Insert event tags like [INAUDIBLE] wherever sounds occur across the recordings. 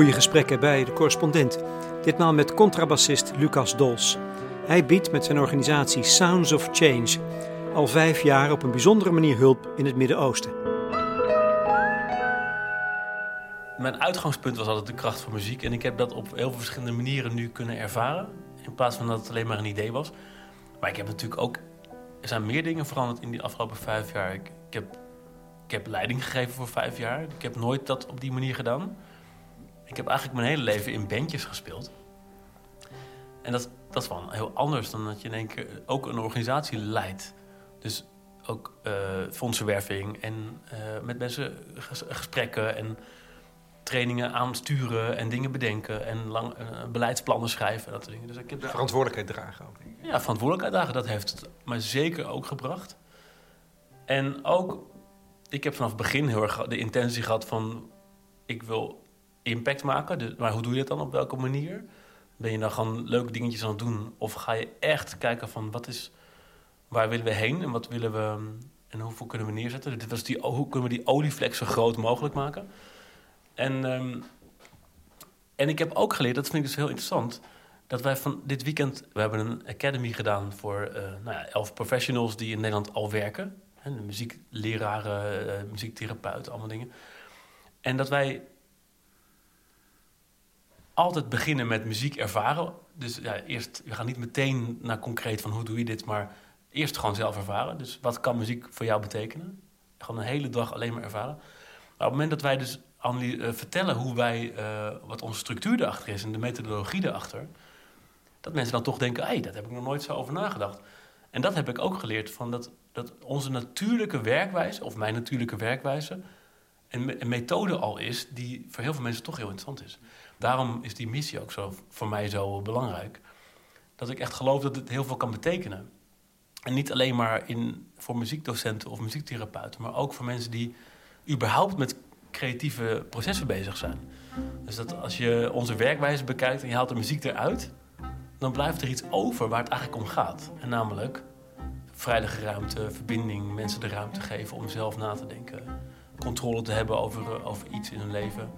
Goede gesprekken bij de correspondent. Ditmaal met contrabassist Lucas Dols. Hij biedt met zijn organisatie Sounds of Change al vijf jaar op een bijzondere manier hulp in het Midden-Oosten. Mijn uitgangspunt was altijd de kracht van muziek. En ik heb dat op heel veel verschillende manieren nu kunnen ervaren. In plaats van dat het alleen maar een idee was. Maar ik heb natuurlijk ook... Er zijn meer dingen veranderd in die afgelopen vijf jaar. Ik, heb, ik heb leiding gegeven voor vijf jaar. Ik heb nooit dat op die manier gedaan. Ik heb eigenlijk mijn hele leven in bandjes gespeeld. En dat, dat is wel heel anders dan dat je in één keer ook een organisatie leidt. Dus ook uh, fondsenwerving en uh, met mensen gesprekken en trainingen aansturen en dingen bedenken en lang, uh, beleidsplannen schrijven en dat soort dingen. Dus ik heb verantwoordelijkheid dragen ook. Ja, verantwoordelijkheid dragen, dat heeft het mij zeker ook gebracht. En ook, ik heb vanaf het begin heel erg de intentie gehad van, ik wil impact maken. Dus, maar hoe doe je dat dan? Op welke manier? Ben je dan gewoon leuke dingetjes aan het doen? Of ga je echt kijken van wat is, waar willen we heen en wat willen we en hoeveel kunnen we neerzetten? Dit die, hoe kunnen we die olieflex zo groot mogelijk maken? En, um, en ik heb ook geleerd, dat vind ik dus heel interessant, dat wij van dit weekend, we hebben een academy gedaan voor uh, nou ja, elf professionals die in Nederland al werken. Hè, muziekleraren, uh, muziektherapeuten, allemaal dingen. En dat wij altijd beginnen met muziek ervaren. Dus ja, eerst, we gaan niet meteen naar concreet van hoe doe je dit, maar eerst gewoon zelf ervaren. Dus wat kan muziek voor jou betekenen? Gewoon een hele dag alleen maar ervaren. Maar op het moment dat wij dus uh, vertellen hoe wij, uh, wat onze structuur erachter is en de methodologie erachter, dat mensen dan toch denken, hé, hey, dat heb ik nog nooit zo over nagedacht. En dat heb ik ook geleerd, van dat, dat onze natuurlijke werkwijze, of mijn natuurlijke werkwijze, een, een methode al is die voor heel veel mensen toch heel interessant is. Daarom is die missie ook zo, voor mij zo belangrijk. Dat ik echt geloof dat het heel veel kan betekenen. En niet alleen maar in, voor muziekdocenten of muziektherapeuten, maar ook voor mensen die überhaupt met creatieve processen bezig zijn. Dus dat als je onze werkwijze bekijkt en je haalt de muziek eruit, dan blijft er iets over waar het eigenlijk om gaat. En namelijk veilige ruimte, verbinding, mensen de ruimte geven om zelf na te denken, controle te hebben over, over iets in hun leven.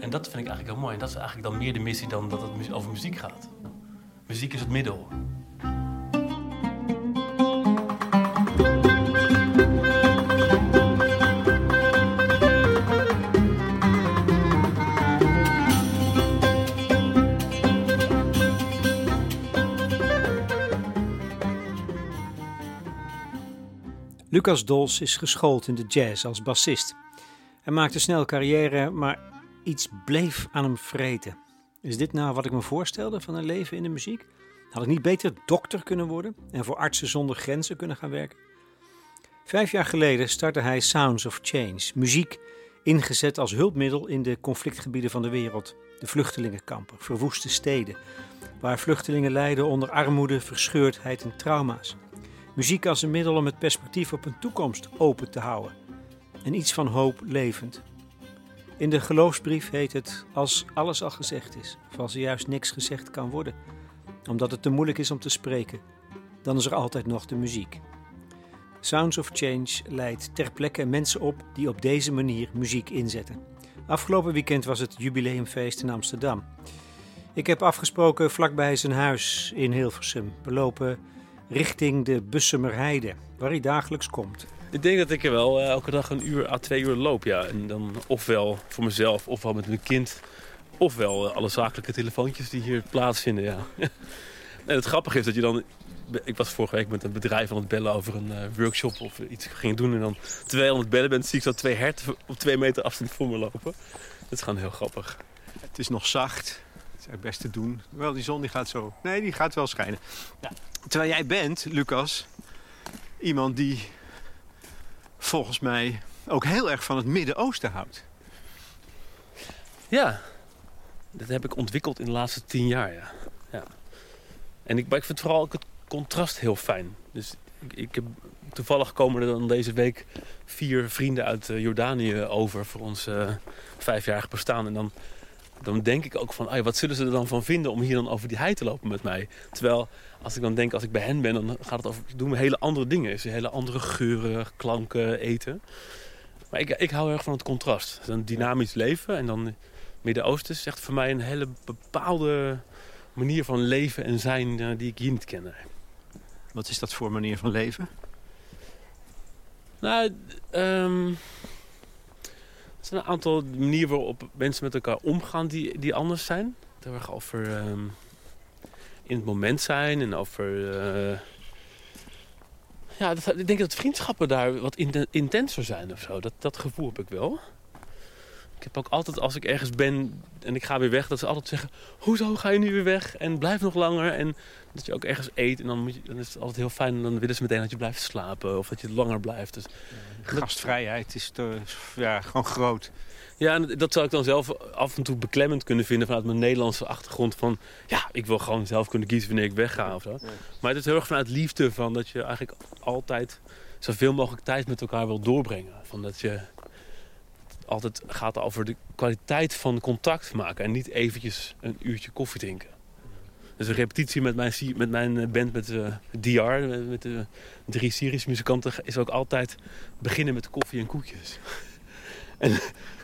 En dat vind ik eigenlijk heel mooi. En dat is eigenlijk dan meer de missie dan dat het over muziek gaat. Muziek is het middel. Lucas Dols is geschoold in de jazz als bassist. Hij maakte snel carrière, maar iets bleef aan hem vreten. Is dit nou wat ik me voorstelde van een leven in de muziek? Had ik niet beter dokter kunnen worden en voor artsen zonder grenzen kunnen gaan werken? Vijf jaar geleden startte hij Sounds of Change, muziek ingezet als hulpmiddel in de conflictgebieden van de wereld. De vluchtelingenkampen, verwoeste steden, waar vluchtelingen lijden onder armoede, verscheurdheid en trauma's. Muziek als een middel om het perspectief op een toekomst open te houden en iets van hoop levend. In de geloofsbrief heet het als alles al gezegd is, of als er juist niks gezegd kan worden, omdat het te moeilijk is om te spreken, dan is er altijd nog de muziek. Sounds of Change leidt ter plekke mensen op die op deze manier muziek inzetten. Afgelopen weekend was het jubileumfeest in Amsterdam. Ik heb afgesproken vlakbij zijn huis in Hilversum. We lopen richting de Bussemerheide, waar hij dagelijks komt. Ik denk dat ik er wel uh, elke dag een uur à twee uur loop. Ja. En dan ofwel voor mezelf, ofwel met mijn kind. Ofwel uh, alle zakelijke telefoontjes die hier plaatsvinden. Ja. [LAUGHS] en het grappige is dat je dan... Ik was vorige week met een bedrijf aan het bellen over een uh, workshop of iets ging doen. En dan terwijl je aan het bellen bent, zie ik zo twee herten op twee meter afstand voor me lopen. Dat is gewoon heel grappig. Het is nog zacht. Het best te doen. Wel, die zon die gaat zo... Nee, die gaat wel schijnen. Ja. Terwijl jij bent, Lucas, iemand die volgens mij ook heel erg van het Midden-Oosten houdt. Ja, dat heb ik ontwikkeld in de laatste tien jaar, ja. ja. En ik, ik vind vooral ook het contrast heel fijn. Dus ik, ik heb, toevallig komen er dan deze week vier vrienden uit eh, Jordanië over voor ons uh, vijfjarig bestaan. En dan, dan denk ik ook van, wat zullen ze er dan van vinden om hier dan over die hei te lopen met mij? Terwijl als ik dan denk, als ik bij hen ben, dan gaat het over, doen we hele andere dingen. Hele andere geuren, klanken, eten. Maar ik, ik hou erg van het contrast. een dynamisch leven en dan Midden-Oosten is echt voor mij een hele bepaalde manier van leven en zijn eh, die ik hier niet ken. Wat is dat voor manier van leven? Nou, ehm, er zijn een aantal manieren waarop mensen met elkaar omgaan die, die anders zijn. Heel erg over ehm, in het moment zijn en over... eh, ja, dat, ik denk dat vriendschappen daar wat in- intenser zijn of zo. Dat, dat gevoel heb ik wel. Ik heb ook altijd, als ik ergens ben en ik ga weer weg, dat ze altijd zeggen... Hoezo ga je nu weer weg? En blijf nog langer. En dat je ook ergens eet en dan, moet je, dan is het altijd heel fijn. En dan willen ze meteen dat je blijft slapen of dat je langer blijft. Dus Gastvrijheid is te, ja, gewoon groot. Ja, en dat zou ik dan zelf af en toe beklemmend kunnen vinden vanuit mijn Nederlandse achtergrond. Van ja, ik wil gewoon zelf kunnen kiezen wanneer ik wegga of zo. Maar het is heel erg vanuit liefde van dat je eigenlijk altijd zoveel mogelijk tijd met elkaar wil doorbrengen. Van dat je altijd gaat over de kwaliteit van contact maken en niet eventjes een uurtje koffie drinken. Dus een repetitie met mijn, met mijn eh, band, met uh, DR, met de drie Syrische muzikanten, is ook altijd beginnen met koffie en koekjes. [LAUGHS] en,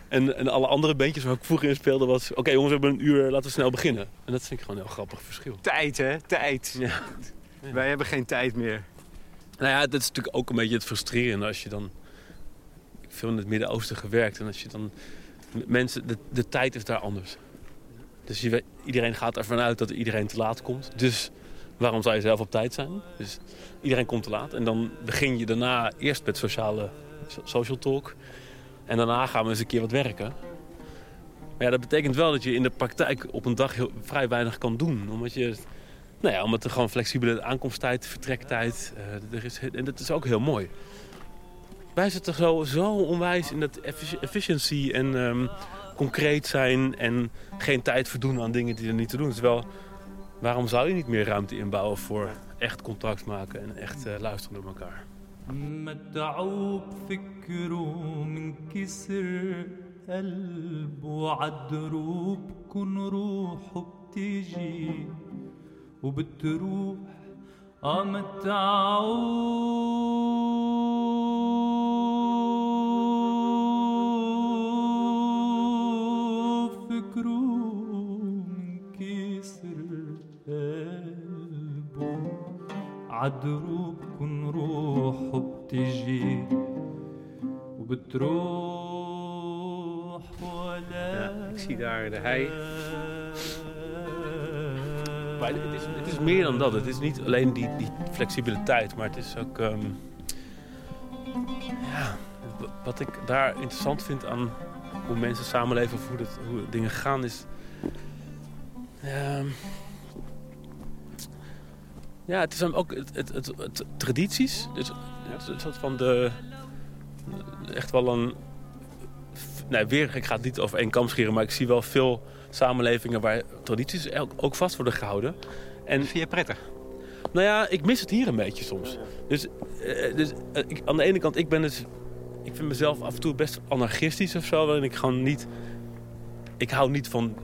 en, en alle andere bandjes waar ik vroeger in speelde was... Oké jongens, we hebben een uur, laten we snel beginnen. En dat vind ik gewoon een heel grappig verschil. Tijd, hè? Tijd. Ja. Wij hebben geen tijd meer. Nou ja, dat is natuurlijk ook een beetje het frustrerende als je dan... Veel in het Midden-Oosten gewerkt. En als je dan... Mensen, de, de tijd is daar anders. Dus iedereen gaat ervan uit dat iedereen te laat komt. Dus waarom zou je zelf op tijd zijn? Dus iedereen komt te laat. En dan begin je daarna eerst met sociale so- social talk. En daarna gaan we eens een keer wat werken. Maar ja, dat betekent wel dat je in de praktijk op een dag heel, vrij weinig kan doen. Omdat je... Nou ja, omdat er gewoon flexibele aankomsttijd, vertrektijd... eh, er is, en dat is ook heel mooi Wij zitten zo, zo onwijs in dat effici- efficiency en ehm, concreet zijn... en geen tijd verdoen aan dingen die er niet te doen. Terwijl, waarom zou je niet meer ruimte inbouwen voor echt contact maken... en echt eh, luisteren door elkaar? متعوب فكره من كسر قلبه عالدروب كن روحه بتيجي وبتروح اه متعوب عدروب كن روحه بتجي وبتروح ولا Ja, ik zie daar de hei. Maar het is, het is meer dan dat. Het is niet alleen die, die flexibiliteit, maar het is ook... ehm, ja, w- wat ik daar interessant vind aan hoe mensen samenleven... of hoe, dat, hoe dingen gaan, is... ehm, ja, het is dan ook het, het, het, het- tradities. Dus het, het soort van de... Echt wel een... Nee, weer, ik ga het niet over één kam scheren, maar ik zie wel veel samenlevingen waar tradities ook- vast worden gehouden. En Vind je prettig? nou ja, ik mis het hier een beetje soms. Dus, eh, dus eh, ik, aan de ene kant, ik ben dus... Ik vind mezelf af en toe best anarchistisch of zo. Waarin ik gewoon niet... Ik hou niet van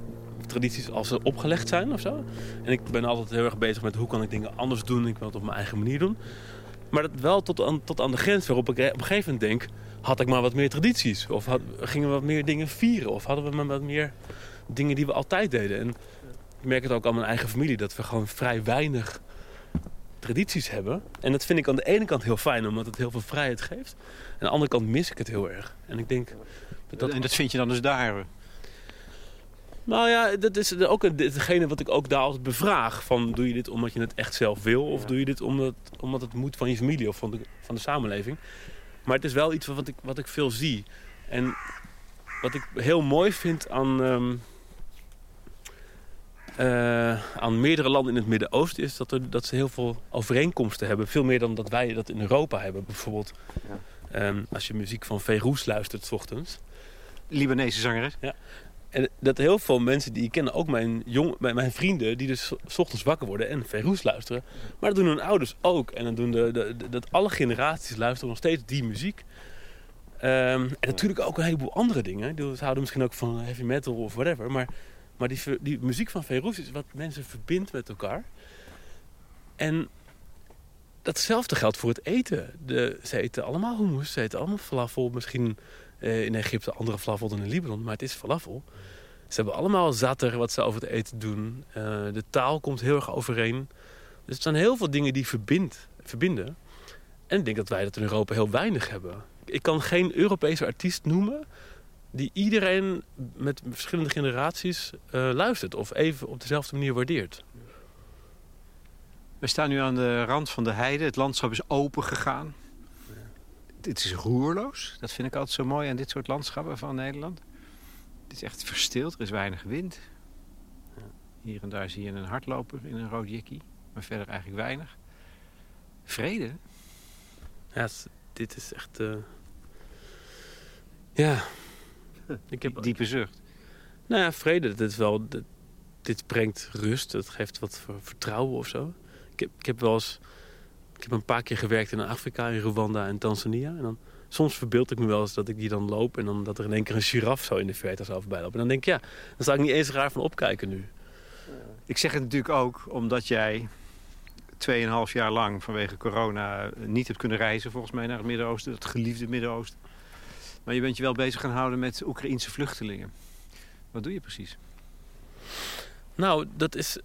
tradities als ze opgelegd zijn of zo. En ik ben altijd heel erg bezig met hoe kan ik dingen anders doen. Ik wil het op mijn eigen manier doen. Maar dat wel tot aan, tot aan de grens waarop ik op een gegeven moment denk... Had ik maar wat meer tradities? Of had, gingen we wat meer dingen vieren? Of hadden we maar wat meer dingen die we altijd deden? En ik merk het ook aan mijn eigen familie... dat we gewoon vrij weinig tradities hebben. En dat vind ik aan de ene kant heel fijn, omdat het heel veel vrijheid geeft. Aan de andere kant mis ik het heel erg. En ik denk dat... En dat vind je dan dus daar? Nou ja, dat is ook hetgene wat ik ook daar altijd bevraag. Van, doe je dit omdat je het echt zelf wil? Of doe je dit omdat, omdat het moet van je familie of van de, van de samenleving? Maar het is wel iets wat ik, wat ik veel zie. En wat ik heel mooi vind aan, ehm, eh, aan meerdere landen in het Midden-Oosten... is dat, er, dat ze heel veel overeenkomsten hebben. Veel meer dan dat wij dat in Europa hebben. Bijvoorbeeld ehm, als je muziek van Veroes luistert 's ochtends... Libanese zangeres? En dat heel veel mensen die ik ken, ook mijn, jong, mijn, mijn vrienden, die dus 's ochtends wakker worden en Verhoes luisteren. Maar dat doen hun ouders ook. En dan doen de, dat alle generaties luisteren nog steeds die muziek. Ehm, en natuurlijk ook een heleboel andere dingen. Ze houden misschien ook van heavy metal of whatever. Maar, maar die, die muziek van Verhoes is wat mensen verbindt met elkaar. En datzelfde geldt voor het eten. De, ze eten allemaal hummus, ze eten allemaal falafel. Misschien eh, in Egypte andere falafel dan in Libanon, maar het is falafel. Ze hebben allemaal zatter wat ze over het eten doen. Eh, de taal komt heel erg overeen. Dus er zijn heel veel dingen die verbinden. En ik denk dat wij dat in Europa heel weinig hebben. Ik kan geen Europese artiest noemen die iedereen met verschillende generaties eh, luistert of even op dezelfde manier waardeert. We staan nu aan de rand van de heide. Het landschap is open gegaan. Het is roerloos. Dat vind ik altijd zo mooi aan dit soort landschappen van Nederland. Het is echt verstild. Er is weinig wind. Hier en daar zie je een hardloper in een rood jikkie. Maar verder eigenlijk weinig. Vrede. Ja, dit is echt. eh, Ja. [LAUGHS] Ik heb, Diepe zucht. Nou ja, vrede. Dit, is wel, dit, dit brengt rust. Het geeft wat ver- vertrouwen of zo. Ik heb, ik heb wel eens... Ik heb een paar keer gewerkt in Afrika, in Rwanda en Tanzania. En dan, soms verbeeld ik me wel eens dat ik die dan loop... en dan dat er in één keer een giraf zo in de verte zou voorbij lopen. En dan denk ik, ja, dan sta ik niet eens raar van opkijken nu. Ik zeg het natuurlijk ook omdat jij 2,5 jaar lang vanwege corona niet hebt kunnen reizen volgens mij naar het Midden-Oosten. Het geliefde Midden-Oosten. Maar je bent je wel bezig gaan houden met Oekraïense vluchtelingen. Wat doe je precies? Nou, dat is...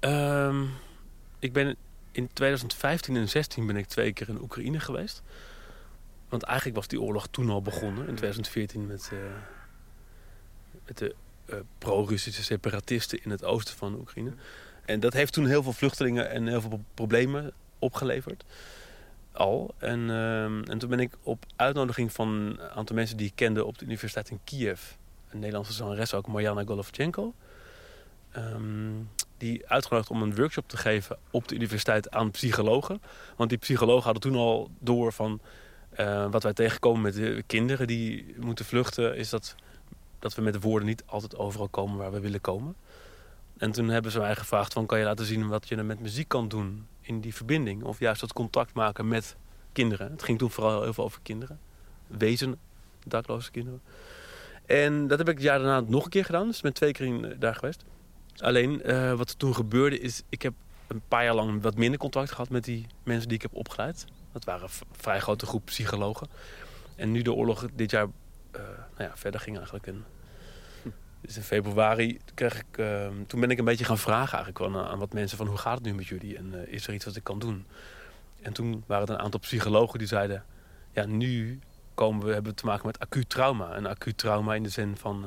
ehm, ik ben in 2015 en 2016 ben ik twee keer in Oekraïne geweest. Want eigenlijk was die oorlog toen al begonnen. In 2014 met, eh, met de eh, pro-Russische separatisten in het oosten van Oekraïne. En dat heeft toen heel veel vluchtelingen en heel veel pro- problemen opgeleverd. Al. En, ehm, en toen ben ik op uitnodiging van een aantal mensen die ik kende op de universiteit in Kiev... een Nederlandse zangeres ook, Marjana Golovchenko... Ehm, die uitgenodigd om een workshop te geven op de universiteit aan psychologen. Want die psychologen hadden toen al door van eh, wat wij tegenkomen met de kinderen die moeten vluchten, is dat, dat we met de woorden niet altijd overal komen waar we willen komen. En toen hebben ze mij gevraagd van kan je laten zien wat je er met muziek kan doen in die verbinding. Of juist dat contact maken met kinderen. Het ging toen vooral heel veel over kinderen. Wezen, dakloze kinderen. En dat heb ik het jaar daarna nog een keer gedaan. Dus ik ben twee keer in, daar geweest. Alleen eh, wat er toen gebeurde is, ik heb een paar jaar lang wat minder contact gehad met die mensen die ik heb opgeleid. Dat waren een vrij grote groep psychologen. En nu de oorlog dit jaar eh, nou ja, verder ging eigenlijk. En, dus in februari kreeg ik, eh, toen ben ik een beetje gaan vragen eigenlijk aan, aan wat mensen van hoe gaat het nu met jullie en eh, is er iets wat ik kan doen? En toen waren er een aantal psychologen die zeiden, ja nu komen we, hebben we te maken met acuut trauma. En acuut trauma in de zin van,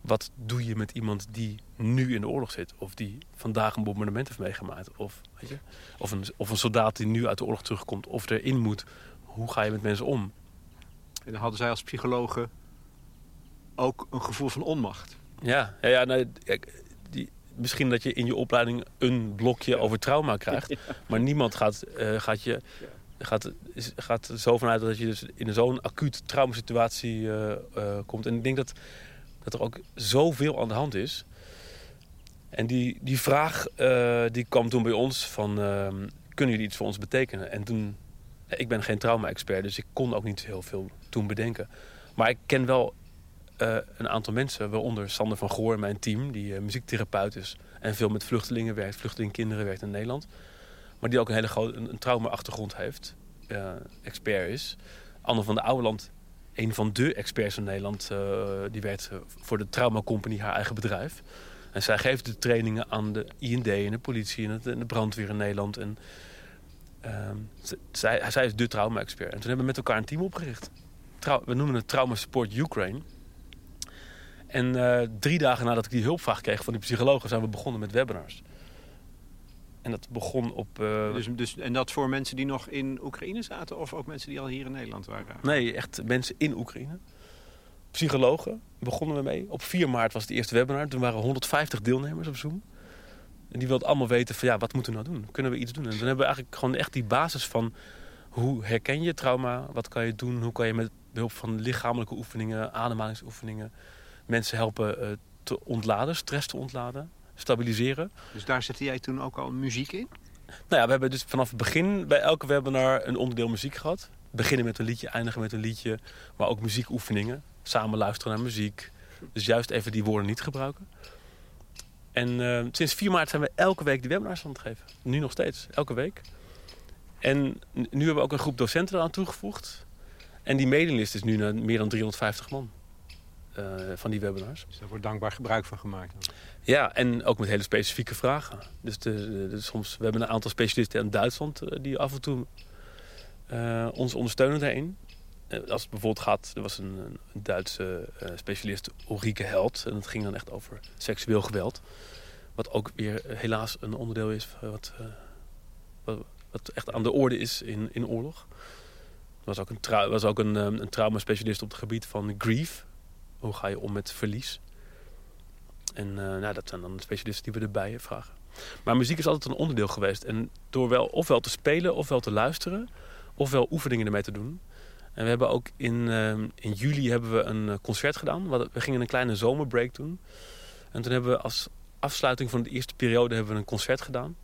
wat doe je met iemand die nu in de oorlog zit? Of die vandaag een bombardement heeft meegemaakt? Of, weet je, of, een, of een soldaat die nu uit de oorlog terugkomt of erin moet. Hoe ga je met mensen om? En dan hadden zij als psychologen ook een gevoel van onmacht. Ja, ja, ja nou, die, misschien dat je in je opleiding een blokje over trauma krijgt. [LAUGHS] Maar niemand gaat, eh, gaat je... Gaat, gaat er zo vanuit dat je dus in zo'n acuut traumasituatie eh, eh, komt. En ik denk dat, dat er ook zoveel aan de hand is. En die, die vraag eh, die kwam toen bij ons van... ehm, kunnen jullie iets voor ons betekenen? En toen... Ik ben geen trauma-expert, dus ik kon ook niet heel veel toen bedenken. Maar ik ken wel eh, een aantal mensen, waaronder Sander van Goor mijn team... die eh, muziektherapeut is en veel met vluchtelingen werkt... vluchtelingkinderen werkt in Nederland. Maar die ook een hele grote een, trauma-achtergrond heeft. expert is. Anne van de Ouweland, een van de experts in Nederland... eh, die werkt eh, voor de Trauma Company, haar eigen bedrijf. En zij geeft de trainingen aan de IND en de politie en, de brandweer in Nederland. En, ehm, zij, zij is de trauma-expert. En toen hebben we met elkaar een team opgericht. We noemen het Trauma Support Ukraine. En eh, drie dagen nadat ik die hulpvraag kreeg van die psychologen... zijn we begonnen met webinars. En dat begon op... eh, Dus, dus, en dat voor mensen die nog in Oekraïne zaten of ook mensen die al hier in Nederland waren? Nee, echt mensen in Oekraïne. Psychologen begonnen we mee. Op 4 maart was het eerste webinar. Toen waren 150 deelnemers op Zoom. En die wilden allemaal weten van ja, wat moeten we nou doen? Kunnen we iets doen? En toen hebben we eigenlijk gewoon echt die basis van... hoe herken je trauma? Wat kan je doen? Hoe kan je met behulp van lichamelijke oefeningen, ademhalingsoefeningen... mensen helpen eh, te ontladen, stress te ontladen, stabiliseren. Dus daar zette jij toen ook al muziek in? Nou ja, we hebben dus vanaf het begin bij elke webinar een onderdeel muziek gehad. Beginnen met een liedje, eindigen met een liedje. Maar ook muziekoefeningen. Samen luisteren naar muziek. Dus juist even die woorden niet gebruiken. En eh, sinds 4 maart zijn we elke week die webinars aan het geven. Nu nog steeds, elke week. En nu hebben we ook een groep docenten eraan toegevoegd. En die mailinglist is nu naar meer dan 350 man. Eh, van die webinars. Dus daar wordt dankbaar gebruik van gemaakt. dan. Ja, en ook met hele specifieke vragen. Dus de, soms, we hebben een aantal specialisten in Duitsland eh, die af en toe eh, ons ondersteunen daarin. Als het bijvoorbeeld gaat, er was een, een Duitse specialist, Ulrike Held. En het ging dan echt over seksueel geweld. Wat ook weer helaas een onderdeel is wat, wat, wat echt aan de orde is in, in oorlog. Er was ook een, was ook een, een traumaspecialist op het gebied van grief. Hoe ga je om met verlies? En eh, nou, dat zijn dan de specialisten die we erbij vragen. Maar muziek is altijd een onderdeel geweest. En door wel ofwel te spelen, ofwel te luisteren, ofwel oefeningen ermee te doen. En we hebben ook in, ehm, in juli hebben we een eh, concert gedaan. We, gingen een kleine zomerbreak doen. En toen hebben we als afsluiting van de eerste periode hebben we een concert gedaan.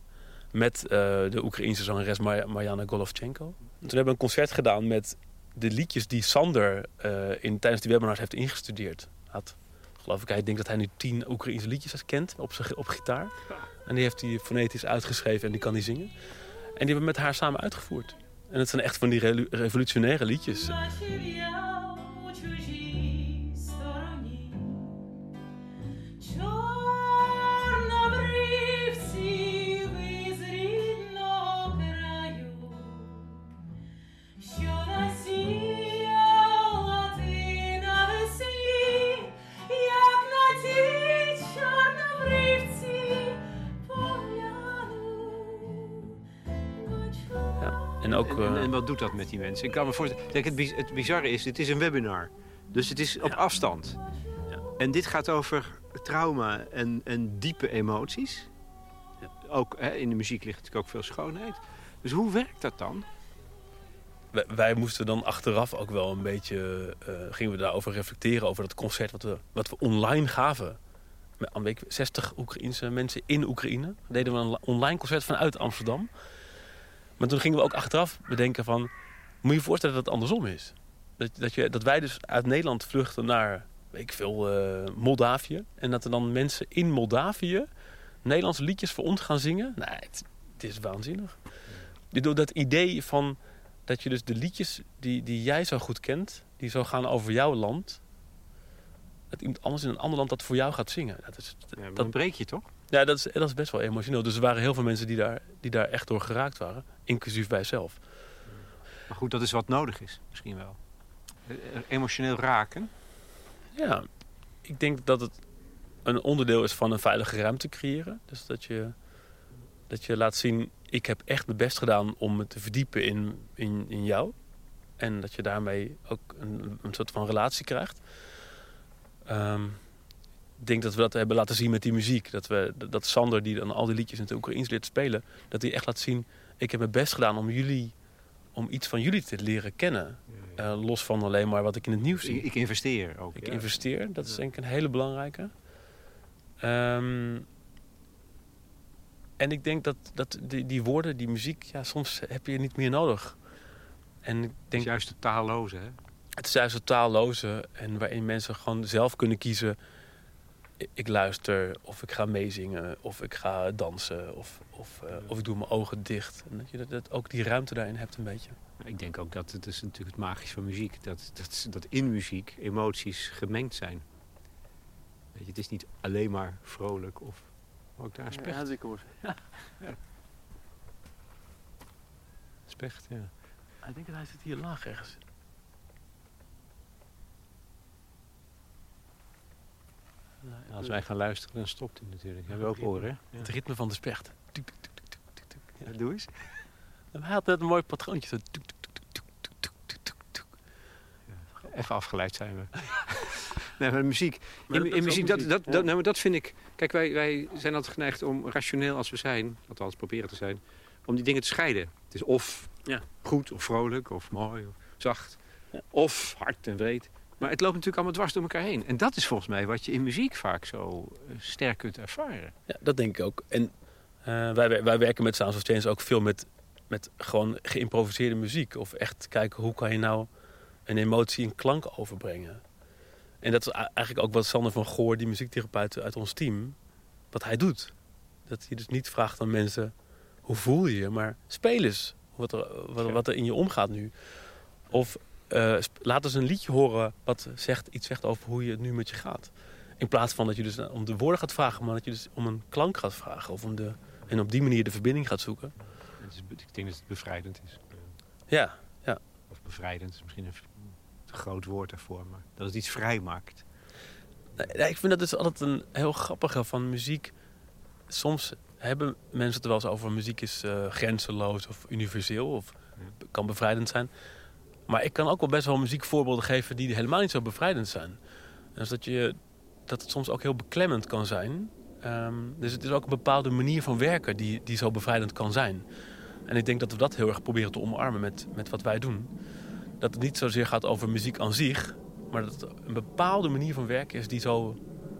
Met eh, de Oekraïense zangeres Mar Golovchenko. En toen hebben we een concert gedaan met de liedjes die Sander eh, in, tijdens die webinars heeft ingestudeerd. Had, geloof ik, hij denkt dat hij nu tien Oekraïense liedjes kent op, op gitaar. En die heeft hij fonetisch uitgeschreven en die kan hij zingen. En die hebben we met haar samen uitgevoerd. En het zijn echt van die revolutionaire liedjes. En ook... En, en, eh, en wat doet dat met die mensen? Ik kan me voorstellen. Kijk, het, biz- het bizarre is, het is een webinar. Dus het is op afstand. Ja. En dit gaat over trauma en, en diepe emoties. Ja. Ook hè, in de muziek ligt natuurlijk ook veel schoonheid. Dus hoe werkt dat dan? wij, wij moesten dan achteraf ook wel een beetje... eh, gingen we daarover reflecteren, over dat concert wat we, wat we online gaven. Met een week 60 Oekraïense mensen in Oekraïne. Deden we een online concert vanuit Amsterdam. Maar toen gingen we ook achteraf bedenken van... Moet je je voorstellen dat het andersom is? Dat, dat, je, dat wij dus uit Nederland vluchten naar, weet ik veel, eh, Moldavië. En dat er dan mensen in Moldavië Nederlandse liedjes voor ons gaan zingen. Nee, het, het is waanzinnig. Door dat idee van dat je dus de liedjes die, die jij zo goed kent, die zo gaan over jouw land, dat iemand anders in een ander land dat voor jou gaat zingen. Dat is, Ja, dat, dan breek je toch? Ja, dat, is, dat is best wel emotioneel. Dus er waren heel veel mensen die daar, die daar echt door geraakt waren, inclusief wij zelf. Maar goed, dat is wat nodig is. Misschien wel. Eh, eh, Emotioneel raken. Ja, ik denk dat het een onderdeel is van een veilige ruimte creëren. Dus dat je, dat je laat zien, ik heb echt mijn best gedaan om me te verdiepen in, in, in jou. En dat je daarmee ook een, een soort van relatie krijgt. Ik denk dat we dat hebben laten zien met die muziek. Dat, we, dat Sander, die dan al die liedjes in het Oekraïens leert spelen... dat hij echt laat zien, ik heb mijn best gedaan om jullie... om iets van jullie te leren kennen. Eh, los van alleen maar wat ik in het nieuws zie. Ik, ik investeer ook. Ik ja. investeer, dat is denk ik een hele belangrijke. Ehm, en ik denk dat, dat die, die woorden, die muziek, ja, soms heb je niet meer nodig. En ik Het is denk, juist de taalloze, hè? het is juist het taalloze en waarin mensen gewoon zelf kunnen kiezen. Ik luister, of ik ga meezingen, of ik ga dansen, of, of, eh, of ik doe mijn ogen dicht. En dat je dat, dat ook die ruimte daarin hebt een beetje. Ik denk ook dat het is natuurlijk het magische van muziek. Dat, dat, dat in muziek emoties gemengd zijn. Weet je, het is niet alleen maar vrolijk of ook daar specht. ik hoor. [LAUGHS] specht ja. Ik denk dat hij zit hier laag ergens. Als wij gaan luisteren, dan stopt hij natuurlijk. Hebben we ook horen, hè? Het ritme van de specht. Dat ja. Doe eens. We hadden net een mooi patroontje. Zo. Even afgeleid zijn we. nee, maar muziek. In, muziek, dat, dat, dat, nou, dat vind ik... Kijk, wij, wij zijn altijd geneigd om rationeel als we zijn... althans proberen te zijn... om die dingen te scheiden. Het is of ja. goed of vrolijk of mooi of zacht. Of hard en weet. Maar het loopt natuurlijk allemaal dwars door elkaar heen. En dat is volgens mij wat je in muziek vaak zo eh, sterk kunt ervaren. Ja, dat denk ik ook. En eh, wij, wij werken met Sounds of Change ook veel met, met gewoon geïmproviseerde muziek. Of echt kijken hoe kan je nou een emotie in klank overbrengen. En dat is eigenlijk ook wat Sander van Goor, die muziektherapeut uit ons team, wat hij doet. Dat hij dus niet vraagt aan mensen, hoe voel je je? Maar speel eens wat er, wat, wat er in je omgaat nu. Of eh, laat eens een liedje horen wat zegt, iets zegt over hoe je het nu met je gaat. In plaats van dat je dus om de woorden gaat vragen, maar dat je dus om een klank gaat vragen. Of om de, en op die manier de verbinding gaat zoeken. Het is, ik denk dat het bevrijdend is. Ja, Of bevrijdend is misschien een te groot woord daarvoor, maar dat het iets vrij maakt. Ik vind dat dus altijd een heel grappige van muziek. Soms hebben mensen het er wel eens over muziek is eh, grenzeloos of universeel of kan bevrijdend zijn. Maar ik kan ook wel best wel muziekvoorbeelden geven die helemaal niet zo bevrijdend zijn. Dus dat, je, dat het soms ook heel beklemmend kan zijn. Ehm, dus het is ook een bepaalde manier van werken die, die zo bevrijdend kan zijn. En ik denk dat we dat heel erg proberen te omarmen met, met wat wij doen. Dat het niet zozeer gaat over muziek aan zich, maar dat het een bepaalde manier van werken is die zo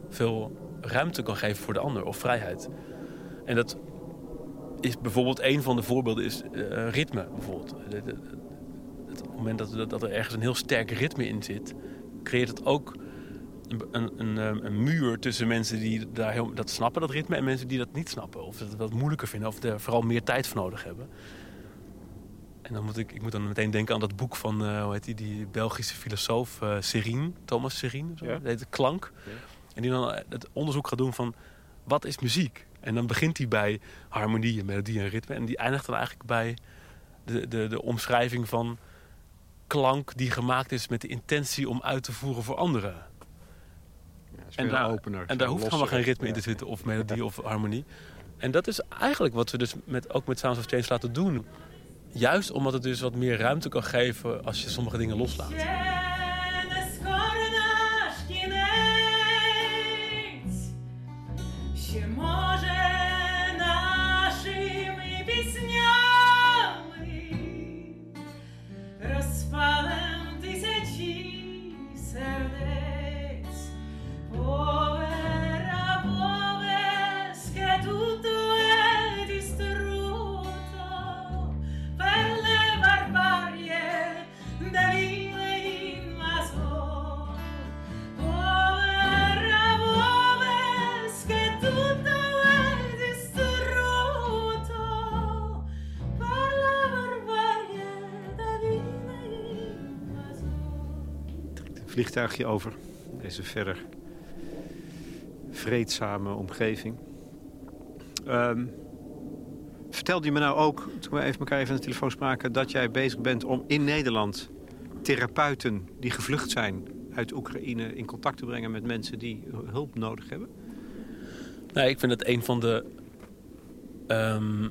veel ruimte kan geven voor de ander of vrijheid. En dat is bijvoorbeeld een van de voorbeelden is eh, ritme bijvoorbeeld. Het, moment dat, er- dat er ergens een heel sterk ritme in zit, creëert het ook een, een, een, eh, een muur tussen mensen die daar heel, dat snappen, dat ritme, en mensen die dat niet snappen. Of dat het wat moeilijker vinden, of er vooral meer tijd voor nodig hebben. En dan moet ik, ik moet dan meteen denken aan dat boek van eh, hoe heet die, die Belgische filosoof eh Serine, Thomas Serine. Zo. Ja. Dat heet Klank. Ja. En die dan het onderzoek gaat doen van wat is muziek? En dan begint hij bij harmonie en melodie en ritme. En die eindigt dan eigenlijk bij de, de, de omschrijving van klank die gemaakt is met de intentie om uit te voeren voor anderen. Ja, En daar- opener, En daar hoeft helemaal geen ritme in te zitten, of [LAUGHS] melodie of harmonie. En dat is eigenlijk wat we dus met, ook met Sounds of Change laten doen. Juist omdat het dus wat meer ruimte kan geven als je sommige dingen loslaat. Vliegtuigje over deze verder vreedzame omgeving. Ehm, vertelde je me nou ook, toen we even elkaar even aan de telefoon spraken... dat jij bezig bent om in Nederland therapeuten die gevlucht zijn uit Oekraïne... in contact te brengen met mensen die hulp nodig hebben? Nee, ik vind het een van de, ehm,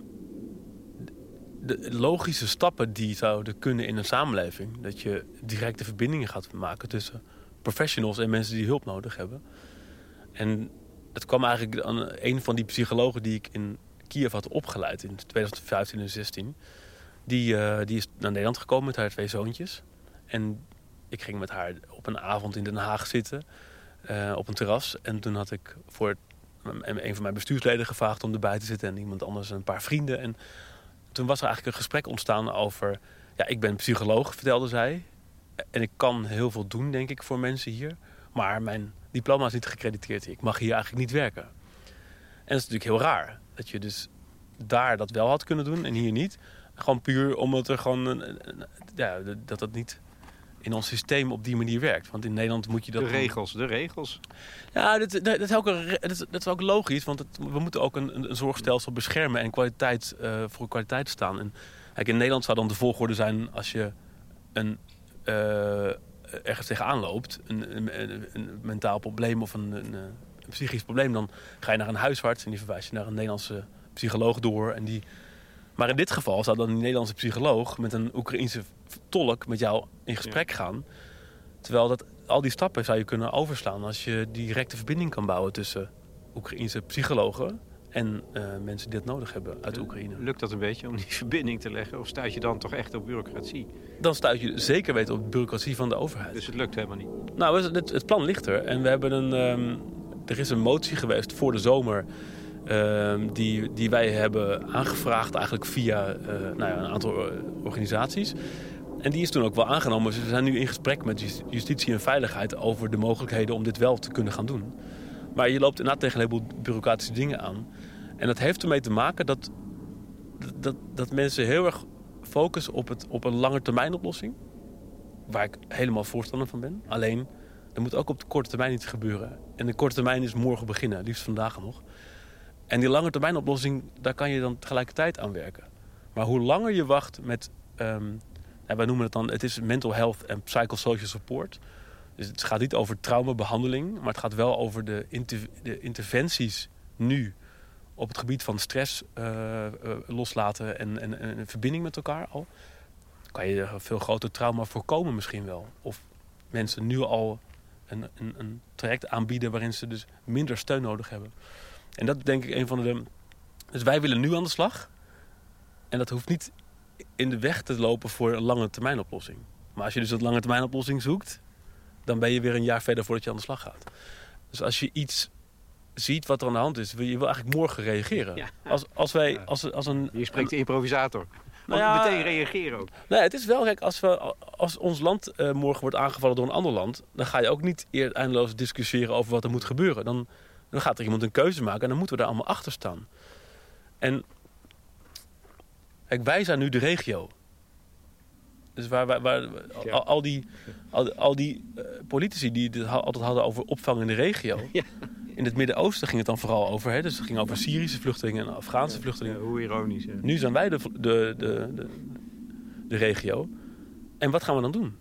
de logische stappen die zouden kunnen in een samenleving. Dat je directe verbindingen gaat maken tussen professionals en mensen die hulp nodig hebben. En het kwam eigenlijk aan een van die psychologen die ik in Kiev had opgeleid in 2015 en 2016. Die, eh, die is naar Nederland gekomen met haar twee zoontjes. En ik ging met haar op een avond in Den Haag zitten. eh, op een terras. En toen had ik voor een van mijn bestuursleden gevraagd om erbij te zitten en iemand anders een paar vrienden. En toen was er eigenlijk een gesprek ontstaan over, ja, ik ben psycholoog, vertelde zij. En ik kan heel veel doen, denk ik, voor mensen hier. Maar mijn diploma is niet gecrediteerd. Ik mag hier eigenlijk niet werken. En dat is natuurlijk heel raar. Dat je dus daar dat wel had kunnen doen en hier niet. Gewoon puur omdat er gewoon, ja, dat dat niet in ons systeem op die manier werkt. Want in Nederland moet je dat de doen. regels, de regels. Ja, dat, dat, dat is ook, een dat, is, dat is ook logisch, want het- we moeten ook een, een, zorgstelsel beschermen en kwaliteit, eh, voor kwaliteit staan. En kijk, in Nederland zou dan de volgorde zijn als je een, eh, ergens tegenaan loopt, een, een, mentaal probleem of een, een, een psychisch probleem, dan ga je naar een huisarts en die verwijst je naar een Nederlandse psycholoog door. En die... Maar in dit geval zou dan een Nederlandse psycholoog met een Oekraïense tolk met jou in gesprek gaan. Terwijl dat, al die stappen zou je kunnen overslaan als je directe verbinding kan bouwen tussen Oekraïense psychologen en eh, mensen die dat nodig hebben uit Oekraïne. Lukt dat een beetje om die [LAUGHS] verbinding te leggen? Of stuit je dan toch echt op bureaucratie? Dan stuit je zeker weten op bureaucratie van de overheid. Dus het lukt helemaal niet. Nou, het, het- het plan ligt er. En we hebben een, ehm, er is een motie geweest voor de zomer. Ehm, die, die wij hebben aangevraagd eigenlijk via eh, nou ja, een aantal eh, organisaties. En die is toen ook wel aangenomen. Dus we zijn nu in gesprek met jus- justitie en veiligheid over de mogelijkheden om dit wel te kunnen gaan doen. Maar je loopt inderdaad tegen een heleboel bureaucratische dingen aan. En dat heeft ermee te maken dat, dat, dat mensen heel erg focussen op, het, op een langetermijnoplossing. waar ik helemaal voorstander van ben. Alleen, er moet ook op de korte termijn iets gebeuren. En de korte termijn is morgen beginnen, liefst vandaag nog. En die lange termijn oplossing, daar kan je dan tegelijkertijd aan werken. Maar hoe langer je wacht met, ehm, wij noemen het dan, het is mental health en psychosocial support. Dus het gaat niet over traumabehandeling, maar het gaat wel over de, de interventies nu op het gebied van stress eh, eh, loslaten en, en, en verbinding met elkaar al. Kan je veel groter trauma voorkomen misschien wel. Of mensen nu al een, een, een traject aanbieden waarin ze dus minder steun nodig hebben. En dat denk ik een van de... Dus wij willen nu aan de slag. En dat hoeft niet in de weg te lopen voor een lange termijn oplossing. Maar als je dus een lange termijn oplossing zoekt... dan ben je weer een jaar verder voordat je aan de slag gaat. Dus als je iets ziet wat er aan de hand is... wil je wil eigenlijk morgen reageren. Ja. Als, als wij... Als, als een, Je spreekt de improvisator. Nou Nou ja, meteen reageren ook. Nee, het is wel gek. Als, we, als ons land eh, morgen wordt aangevallen door een ander land... dan ga je ook niet eer eindeloos discussiëren over wat er moet gebeuren. Dan, dan gaat er iemand een keuze maken en dan moeten we daar allemaal achter staan. En kijk, wij zijn nu de regio. Dus waar, waar, waar Ja. al, al die, al, al die eh, politici die het altijd hadden over opvang in de regio... Ja. In het Midden-Oosten ging het dan vooral over. Hè? Dus het ging over Syrische vluchtelingen en Afghaanse Ja, vluchtelingen. hoe ironisch. hè. Nu zijn wij de, de, de, de, de regio. En wat gaan we dan doen?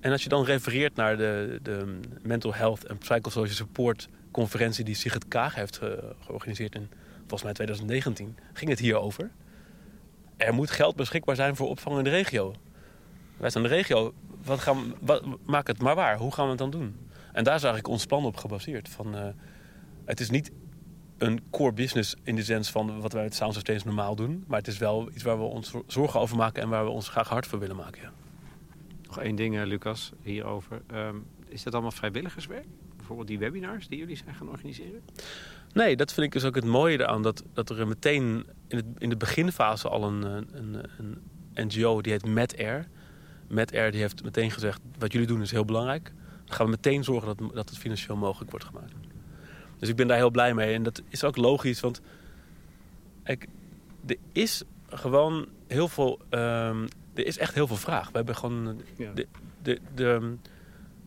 En als je dan refereert naar de, de Mental Health en Psychosocial Support conferentie die Sigrid Kaag heeft ge- georganiseerd in volgens mij 2019, ging het hierover. Er moet geld beschikbaar zijn voor opvang in de regio. Wij zijn de regio. Wat gaan wat, maak het maar waar. Hoe gaan we het dan doen? En daar is eigenlijk ons plan op gebaseerd. Van, eh, het is niet een core business in de zin van wat wij Sounds of Change normaal doen. Maar het is wel iets waar we ons zorgen over maken en waar we ons graag hard voor willen maken. Ja. Nog één ding, eh, Lucas, hierover. Ehm, is dat allemaal vrijwilligerswerk? Bijvoorbeeld die webinars die jullie zijn gaan organiseren? Nee, dat vind ik dus ook het mooie eraan. Dat, dat er meteen in, het, in de beginfase al een, een, een NGO, die heet MedAir. MedAir die heeft meteen gezegd, wat jullie doen is heel belangrijk. Dan gaan we meteen zorgen dat, dat het financieel mogelijk wordt gemaakt. Dus ik ben daar heel blij mee. En dat is ook logisch, want kijk, er is gewoon heel veel... ehm, er is echt heel veel vraag. We hebben gewoon... Ja. De, de, de,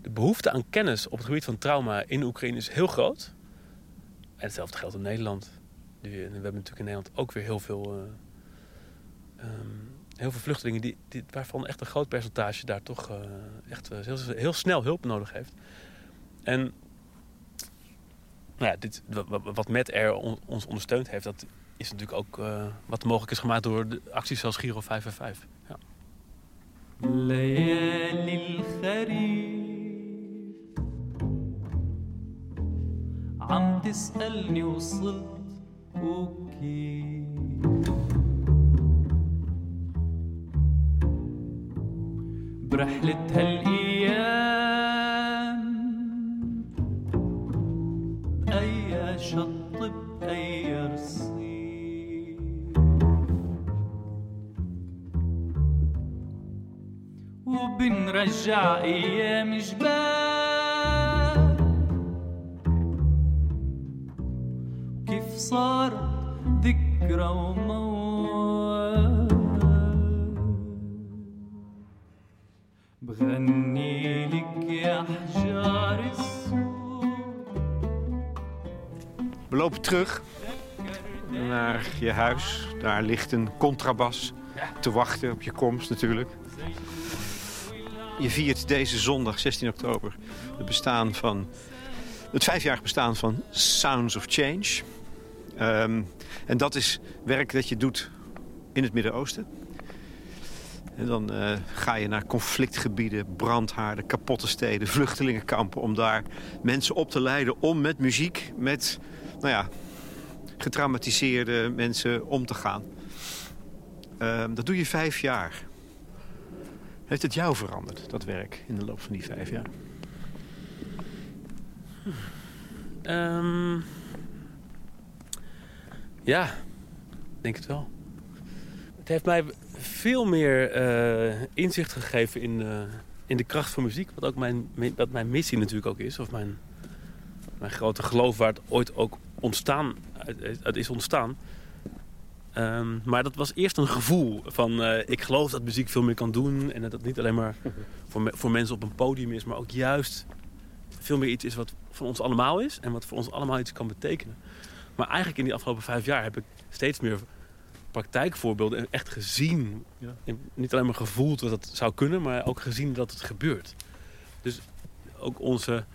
de behoefte aan kennis op het gebied van trauma in Oekraïne is heel groot. En hetzelfde geldt in Nederland. We hebben natuurlijk in Nederland ook weer heel veel, eh, ehm, heel veel vluchtelingen die, waarvan echt een groot percentage daar toch eh, echt eh, heel, heel, snel hulp nodig heeft. En nou ja, dit, wat Met Air ons ondersteund heeft, dat is natuurlijk ook wat mogelijk is gemaakt door de acties zoals Giro 5 en 5. عم تسألني وصلت وكيف برحلة هالأيام بأي شط بأي رصيف. وبنرجع أيام جبال. صارت ذكرى وموال بغني لك يا حجار السوق We lopen terug naar je huis. Daar ligt een contrabas te wachten op je komst natuurlijk. Je viert deze zondag, 16 oktober, het bestaan van het vijfjarig bestaan van Sounds of Change. Ehm, en dat is werk dat je doet in het Midden-Oosten. En dan eh, ga je naar conflictgebieden, brandhaarden, kapotte steden, vluchtelingenkampen... om daar mensen op te leiden om met muziek, met nou ja, getraumatiseerde mensen om te gaan. Ehm, dat doe je vijf jaar. Heeft het jou veranderd, dat werk, in de loop van die vijf jaar? Ehm, ja, denk het wel. Het heeft mij veel meer eh, inzicht gegeven in, eh, in de kracht van muziek. Wat ook mijn, wat mijn missie natuurlijk ook is. Of mijn, mijn grote geloof waar het ooit ook ontstaan, uit is ontstaan. Ehm, maar dat was eerst een gevoel van eh, ik geloof dat muziek veel meer kan doen. En dat het niet alleen maar [LAUGHS] voor, me- voor mensen op een podium is, maar ook juist veel meer iets is wat van ons allemaal is. En wat voor ons allemaal iets kan betekenen. Maar eigenlijk in die afgelopen vijf jaar heb ik steeds meer praktijkvoorbeelden en echt gezien. Ja. Niet alleen maar gevoeld wat dat zou kunnen, maar ook gezien dat het gebeurt. Dus ook onze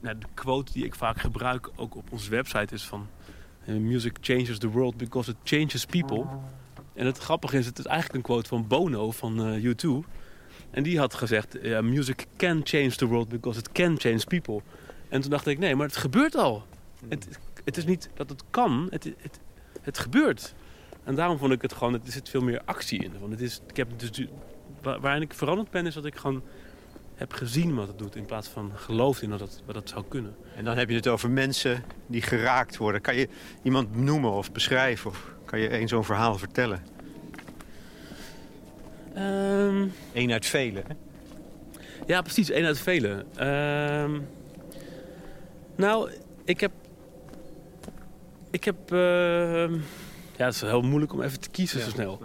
nou, de quote die ik vaak gebruik, ook op onze website, is van eh, Music changes the world because it changes people. En het grappige is, het is eigenlijk een quote van Bono van eh, U2. En die had gezegd, ja, music can change the world because it can change people. En toen dacht ik, nee, maar het gebeurt al. Het, het is niet dat het kan, het, het, het gebeurt. En daarom vond ik het gewoon, er zit veel meer actie in. Want het is, ik heb dus, du- waar, waarin ik veranderd ben, is dat ik gewoon heb gezien wat het doet. In plaats van geloofd in dat het, wat het zou kunnen. En dan heb je het over mensen die geraakt worden. Kan je iemand noemen of beschrijven? Of kan je één zo'n verhaal vertellen? Ehm, Eén uit vele. hè? Ja, precies. één uit vele. Ehm, nou, ik heb... Ik heb... ehm, ja, het is heel moeilijk om even te kiezen zo snel.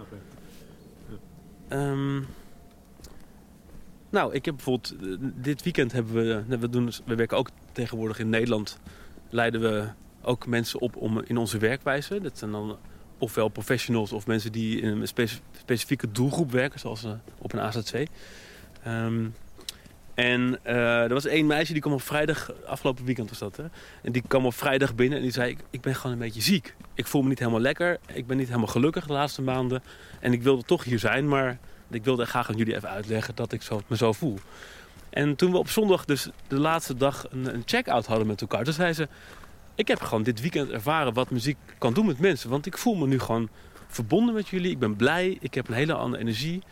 Ehm, nou, ik heb bijvoorbeeld... eh, Dit weekend hebben we... We, doen, we werken ook tegenwoordig in Nederland. Leiden we ook mensen op om, in onze werkwijze. Dat zijn dan ofwel professionals of mensen die in een speci- specifieke doelgroep werken. Zoals eh, op een AZC. Ehm, en eh, er was één meisje die kwam op vrijdag, afgelopen weekend was dat hè. En die kwam op vrijdag binnen en die zei, ik, ik ben gewoon een beetje ziek. Ik voel me niet helemaal lekker, ik ben niet helemaal gelukkig de laatste maanden. En ik wilde toch hier zijn, maar ik wilde graag aan jullie even uitleggen dat ik zo, me zo voel. En toen we op zondag dus de laatste dag een, een check-out hadden met elkaar, toen zei ze... Ik heb gewoon dit weekend ervaren wat muziek kan doen met mensen. Want ik voel me nu gewoon verbonden met jullie. Ik ben blij, ik heb een hele andere energie.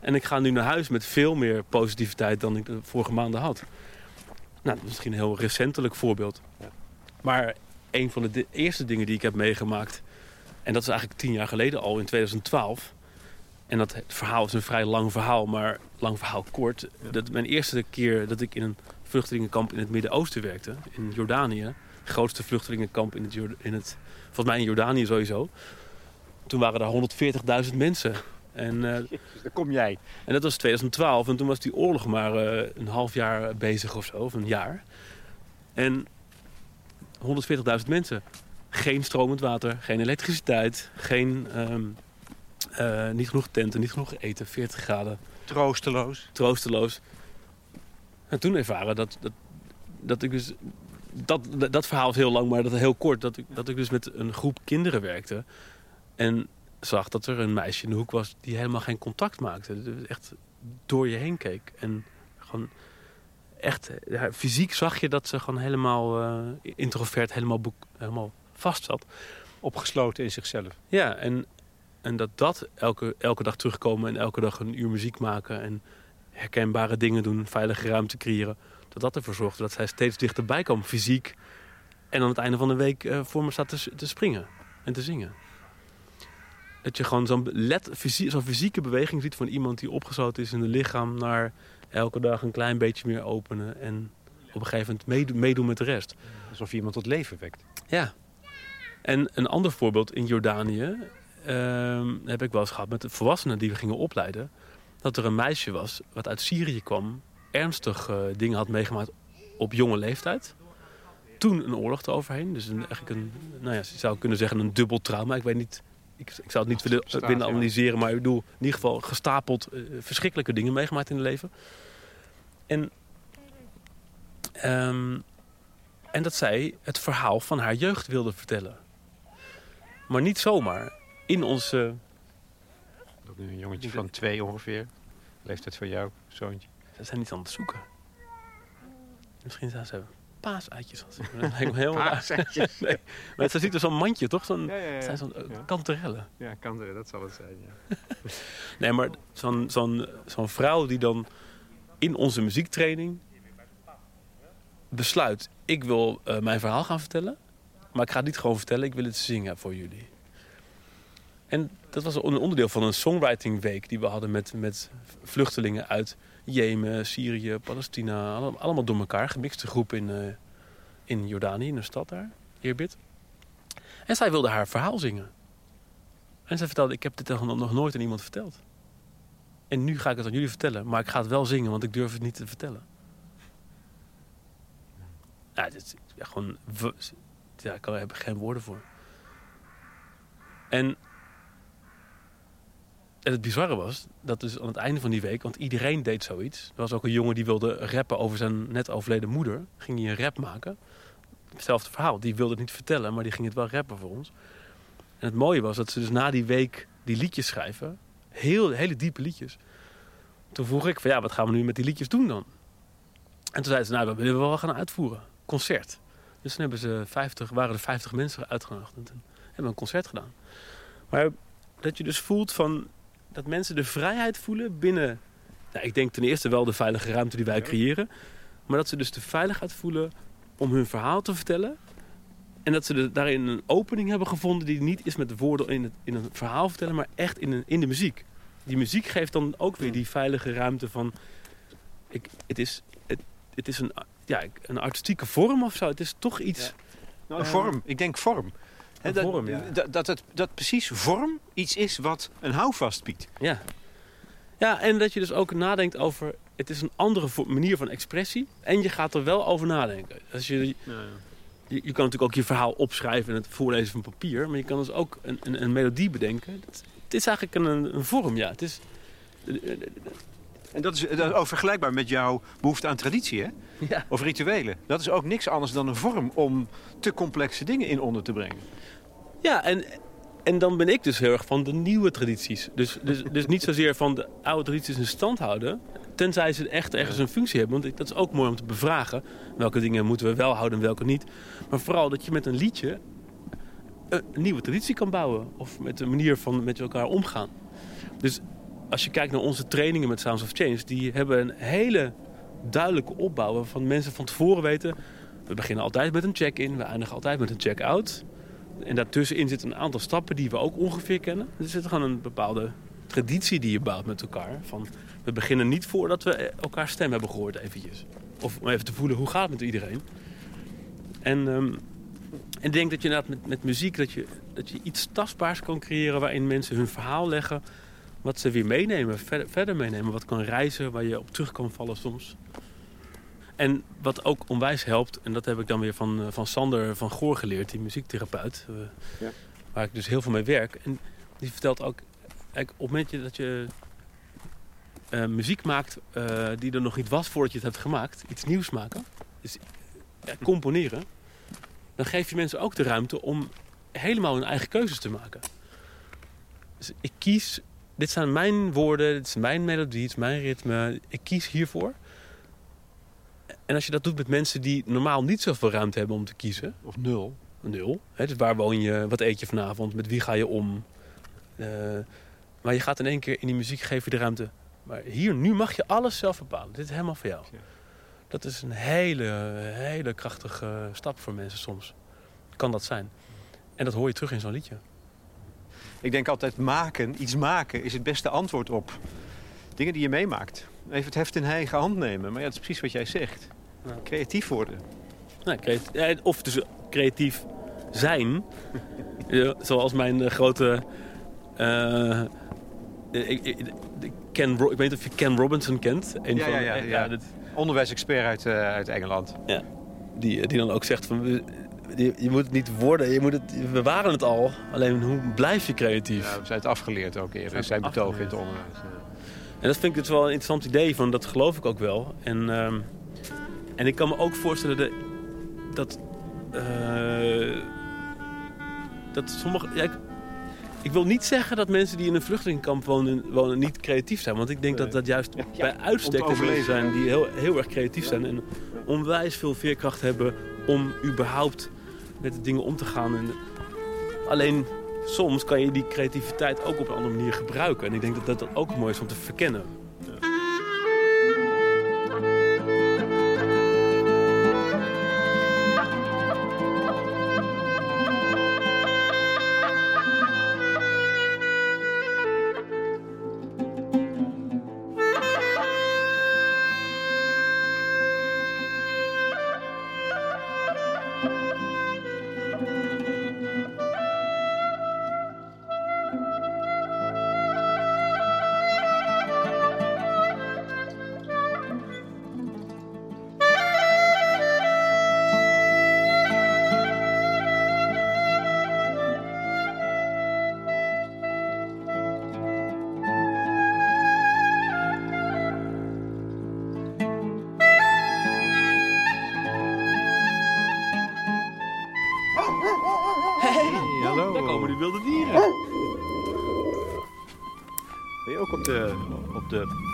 En ik ga nu naar huis met veel meer positiviteit dan ik de vorige maanden had. Nou, dat is misschien een heel recentelijk voorbeeld. Maar een van de eerste dingen die ik heb meegemaakt... en dat is eigenlijk tien jaar geleden al, in 2012... en dat het verhaal is een vrij lang verhaal, maar lang verhaal kort. Dat mijn eerste keer dat ik in een vluchtelingenkamp in het Midden-Oosten werkte... in Jordanië, grootste vluchtelingenkamp in het, in het... volgens mij in Jordanië sowieso... toen waren daar 140.000 mensen... En eh, daar kom jij. en dat was 2012 en toen was die oorlog maar eh, een half jaar bezig of zo, of een jaar. En 140.000 mensen. Geen stromend water, geen elektriciteit, geen, ehm, eh, niet genoeg tenten, niet genoeg eten, 40 graden, Troosteloos. troosteloos. En toen ervaren dat, dat, dat ik dus... Dat, dat, dat verhaal is heel lang, maar dat heel kort. Dat ik, dat ik dus met een groep kinderen werkte. En zag dat er een meisje in de hoek was die helemaal geen contact maakte. Dus echt door je heen keek. En gewoon echt, ja, fysiek zag je dat ze gewoon helemaal eh, introvert, helemaal, boek, helemaal vast zat. Opgesloten in zichzelf. Ja, en, en dat dat elke, elke dag terugkomen en elke dag een uur muziek maken en herkenbare dingen doen, veilige ruimte creëren, dat dat ervoor zorgde dat zij steeds dichterbij kwam fysiek. En aan het einde van de week eh, voor me staat te, te springen en te zingen. Dat je gewoon zo'n fysie- fysieke beweging ziet van iemand die opgesloten is in het lichaam naar elke dag een klein beetje meer openen en op een gegeven moment meedo- meedoen met de rest. Alsof je iemand tot leven wekt. Ja. En een ander voorbeeld in Jordanië ehm, heb ik wel eens gehad met de volwassenen die we gingen opleiden. Dat er een meisje was wat uit Syrië kwam, ernstig eh, dingen had meegemaakt op jonge leeftijd. Toen een oorlog eroverheen. Dus een, eigenlijk een, nou ja, je zou kunnen zeggen een dubbel trauma. Ik weet niet, ik, ik zou het niet willen, Staat, willen ja. analyseren, maar ik bedoel in ieder geval gestapeld eh, verschrikkelijke dingen meegemaakt in het leven. En, ehm, en dat zij het verhaal van haar jeugd wilde vertellen. Maar niet zomaar. In onze... Dat nu een jongetje van twee ongeveer. Leeftijd van jou, zoontje. Ze zijn niet aan het zoeken. Misschien zijn ze zoeken. Dat lijkt me [LAUGHS] heel raar. Nee. Maar ze ziet er zo'n mandje, toch? Zo'n, Ja, ja, ja. het zijn zo'n eh, kanterellen. Ja, kan er, dat zal het zijn. Ja. [LAUGHS] Nee, maar zo'n zo'n zo'n vrouw die dan in onze muziektraining besluit... ik wil eh, mijn verhaal gaan vertellen. Maar ik ga het niet gewoon vertellen, ik wil het zingen voor jullie. En dat was een onderdeel van een songwriting week die we hadden met, met vluchtelingen uit Jemen, Syrië, Palestina. alle- Allemaal door elkaar, gemixte groep in, eh, in Jordanië, in een stad daar, Eerbid. En zij wilde haar verhaal zingen. En zij vertelde, ik heb dit nog nooit aan iemand verteld. En nu ga ik het aan jullie vertellen, maar ik ga het wel zingen, want ik durf het niet te vertellen. Ja, dit is gewoon... ik heb er geen woorden voor. En, en het bizarre was, dat dus aan het einde van die week, want iedereen deed zoiets. Er was ook een jongen die wilde rappen over zijn net overleden moeder. Ging hij een rap maken. Hetzelfde verhaal. Die wilde het niet vertellen, maar die ging het wel rappen voor ons. En het mooie was dat ze dus na die week die liedjes schrijven. Heel, hele diepe liedjes. Toen vroeg ik van ja, wat gaan we nu met die liedjes doen dan? En toen zeiden ze, nou, dat willen we wel gaan uitvoeren. Concert. Dus toen hebben ze 50, waren er 50 mensen uitgenodigd. En toen hebben we een concert gedaan. Maar dat je dus voelt van dat mensen de vrijheid voelen binnen. Nou, ik denk ten eerste wel de veilige ruimte die wij creëren. Maar dat ze dus de veiligheid voelen om hun verhaal te vertellen. En dat ze de- daarin een opening hebben gevonden die niet is met de woorden in, het, in een verhaal vertellen, maar echt in, een, in de muziek. Die muziek geeft dan ook weer die veilige ruimte van. Ik, het, is, het, het is een, ja, een artistieke vorm of zo. Het is toch iets. Nou, een vorm. Ik denk vorm. Dat, vorm, ja. dat, dat, het, dat precies vorm iets is wat een houvast biedt. Ja. Ja, en dat je dus ook nadenkt over. Het is een andere manier van expressie. En je gaat er wel over nadenken. Als je, je, je kan natuurlijk ook je verhaal opschrijven en het voorlezen van papier. Maar je kan dus ook een, een, een melodie bedenken. Het, het is eigenlijk een, een vorm, ja. Het is, En dat is, dat is ook vergelijkbaar met jouw behoefte aan traditie, hè? ja. Of rituelen. Dat is ook niks anders dan een vorm om te complexe dingen in onder te brengen. Ja, en, en dan ben ik dus heel erg van de nieuwe tradities. Dus, dus, dus niet zozeer van de oude tradities in stand houden. Tenzij ze echt ergens een functie hebben. Want dat is ook mooi om te bevragen. Welke dingen moeten we wel houden en welke niet. Maar vooral dat je met een liedje een nieuwe traditie kan bouwen. Of met de manier van met elkaar omgaan. Dus als je kijkt naar onze trainingen met Sounds of Change. Die hebben een hele duidelijke opbouw. Waarvan mensen van tevoren weten. We beginnen altijd met een check-in. We eindigen altijd met een check-out. En daartussenin zitten een aantal stappen die we ook ongeveer kennen. Er zit gewoon een bepaalde traditie die je bouwt met elkaar. Van, we beginnen niet voordat we elkaar stem hebben gehoord eventjes. Of om even te voelen hoe gaat het met iedereen. En, ehm, en ik denk dat je inderdaad met, met muziek dat je, dat je iets tastbaars kan creëren... waarin mensen hun verhaal leggen, wat ze weer meenemen, verder, verder meenemen. Wat kan reizen, waar je op terug kan vallen soms. En wat ook onwijs helpt, en dat heb ik dan weer van, eh, van Sander van Goor geleerd, die muziektherapeut, eh, Ja. waar ik dus heel veel mee werk. En die vertelt ook, kijk, op het moment dat je eh, muziek maakt die er nog niet was voordat je het hebt gemaakt, iets nieuws maken, dus componeren, dan geef je mensen ook de ruimte om helemaal hun eigen keuzes te maken. Dus ik kies, dit zijn mijn woorden, dit is mijn melodie, dit is mijn ritme, ik kies hiervoor. En als je dat doet met mensen die normaal niet zoveel ruimte hebben om te kiezen, Of nul. nul. Hè, dus waar woon je, wat eet je vanavond, met wie ga je om. Eh, maar je gaat in één keer in die muziek geef je de ruimte. Maar hier, nu mag je alles zelf bepalen. Dit is helemaal voor jou. Ja. Dat is een hele, hele krachtige stap voor mensen soms. Kan dat zijn. En dat hoor je terug in zo'n liedje. Ik denk altijd maken, iets maken, is het beste antwoord op dingen die je meemaakt. Even het heft in eigen hand nemen. Maar ja, dat is precies wat jij zegt. Ja. Creatief worden. Creati- ja, of dus creatief zijn. [LAUGHS] Ja, Zoals mijn eh, grote... eh, ik, ik, Ken, ik weet niet of je Ken Robinson kent. Een Ja, van, ja, ja, ja. dit- Onderwijsexpert uit, eh, uit Engeland. die, die dan ook zegt van... we- Je, je moet het niet worden, je moet het, we waren het al. Alleen hoe blijf je creatief? Ja, we zijn het afgeleerd ook eerder. In zijn betoog in het onderwijs. ja. En dat vind ik dus wel een interessant idee, van, dat geloof ik ook wel. En, ehm, en ik kan me ook voorstellen de- dat... eh, dat sommige... Ja, ik, ik wil niet zeggen dat mensen die in een vluchtelingenkamp wonen, wonen niet creatief zijn. Want ik denk dat Nee. dat juist Ja, bij uitstek de mensen zijn die heel, heel erg creatief zijn. En onwijs veel veerkracht hebben om überhaupt met de dingen om te gaan. En alleen soms kan je die creativiteit ook op een andere manier gebruiken. En ik denk dat dat, ook mooi is om te verkennen.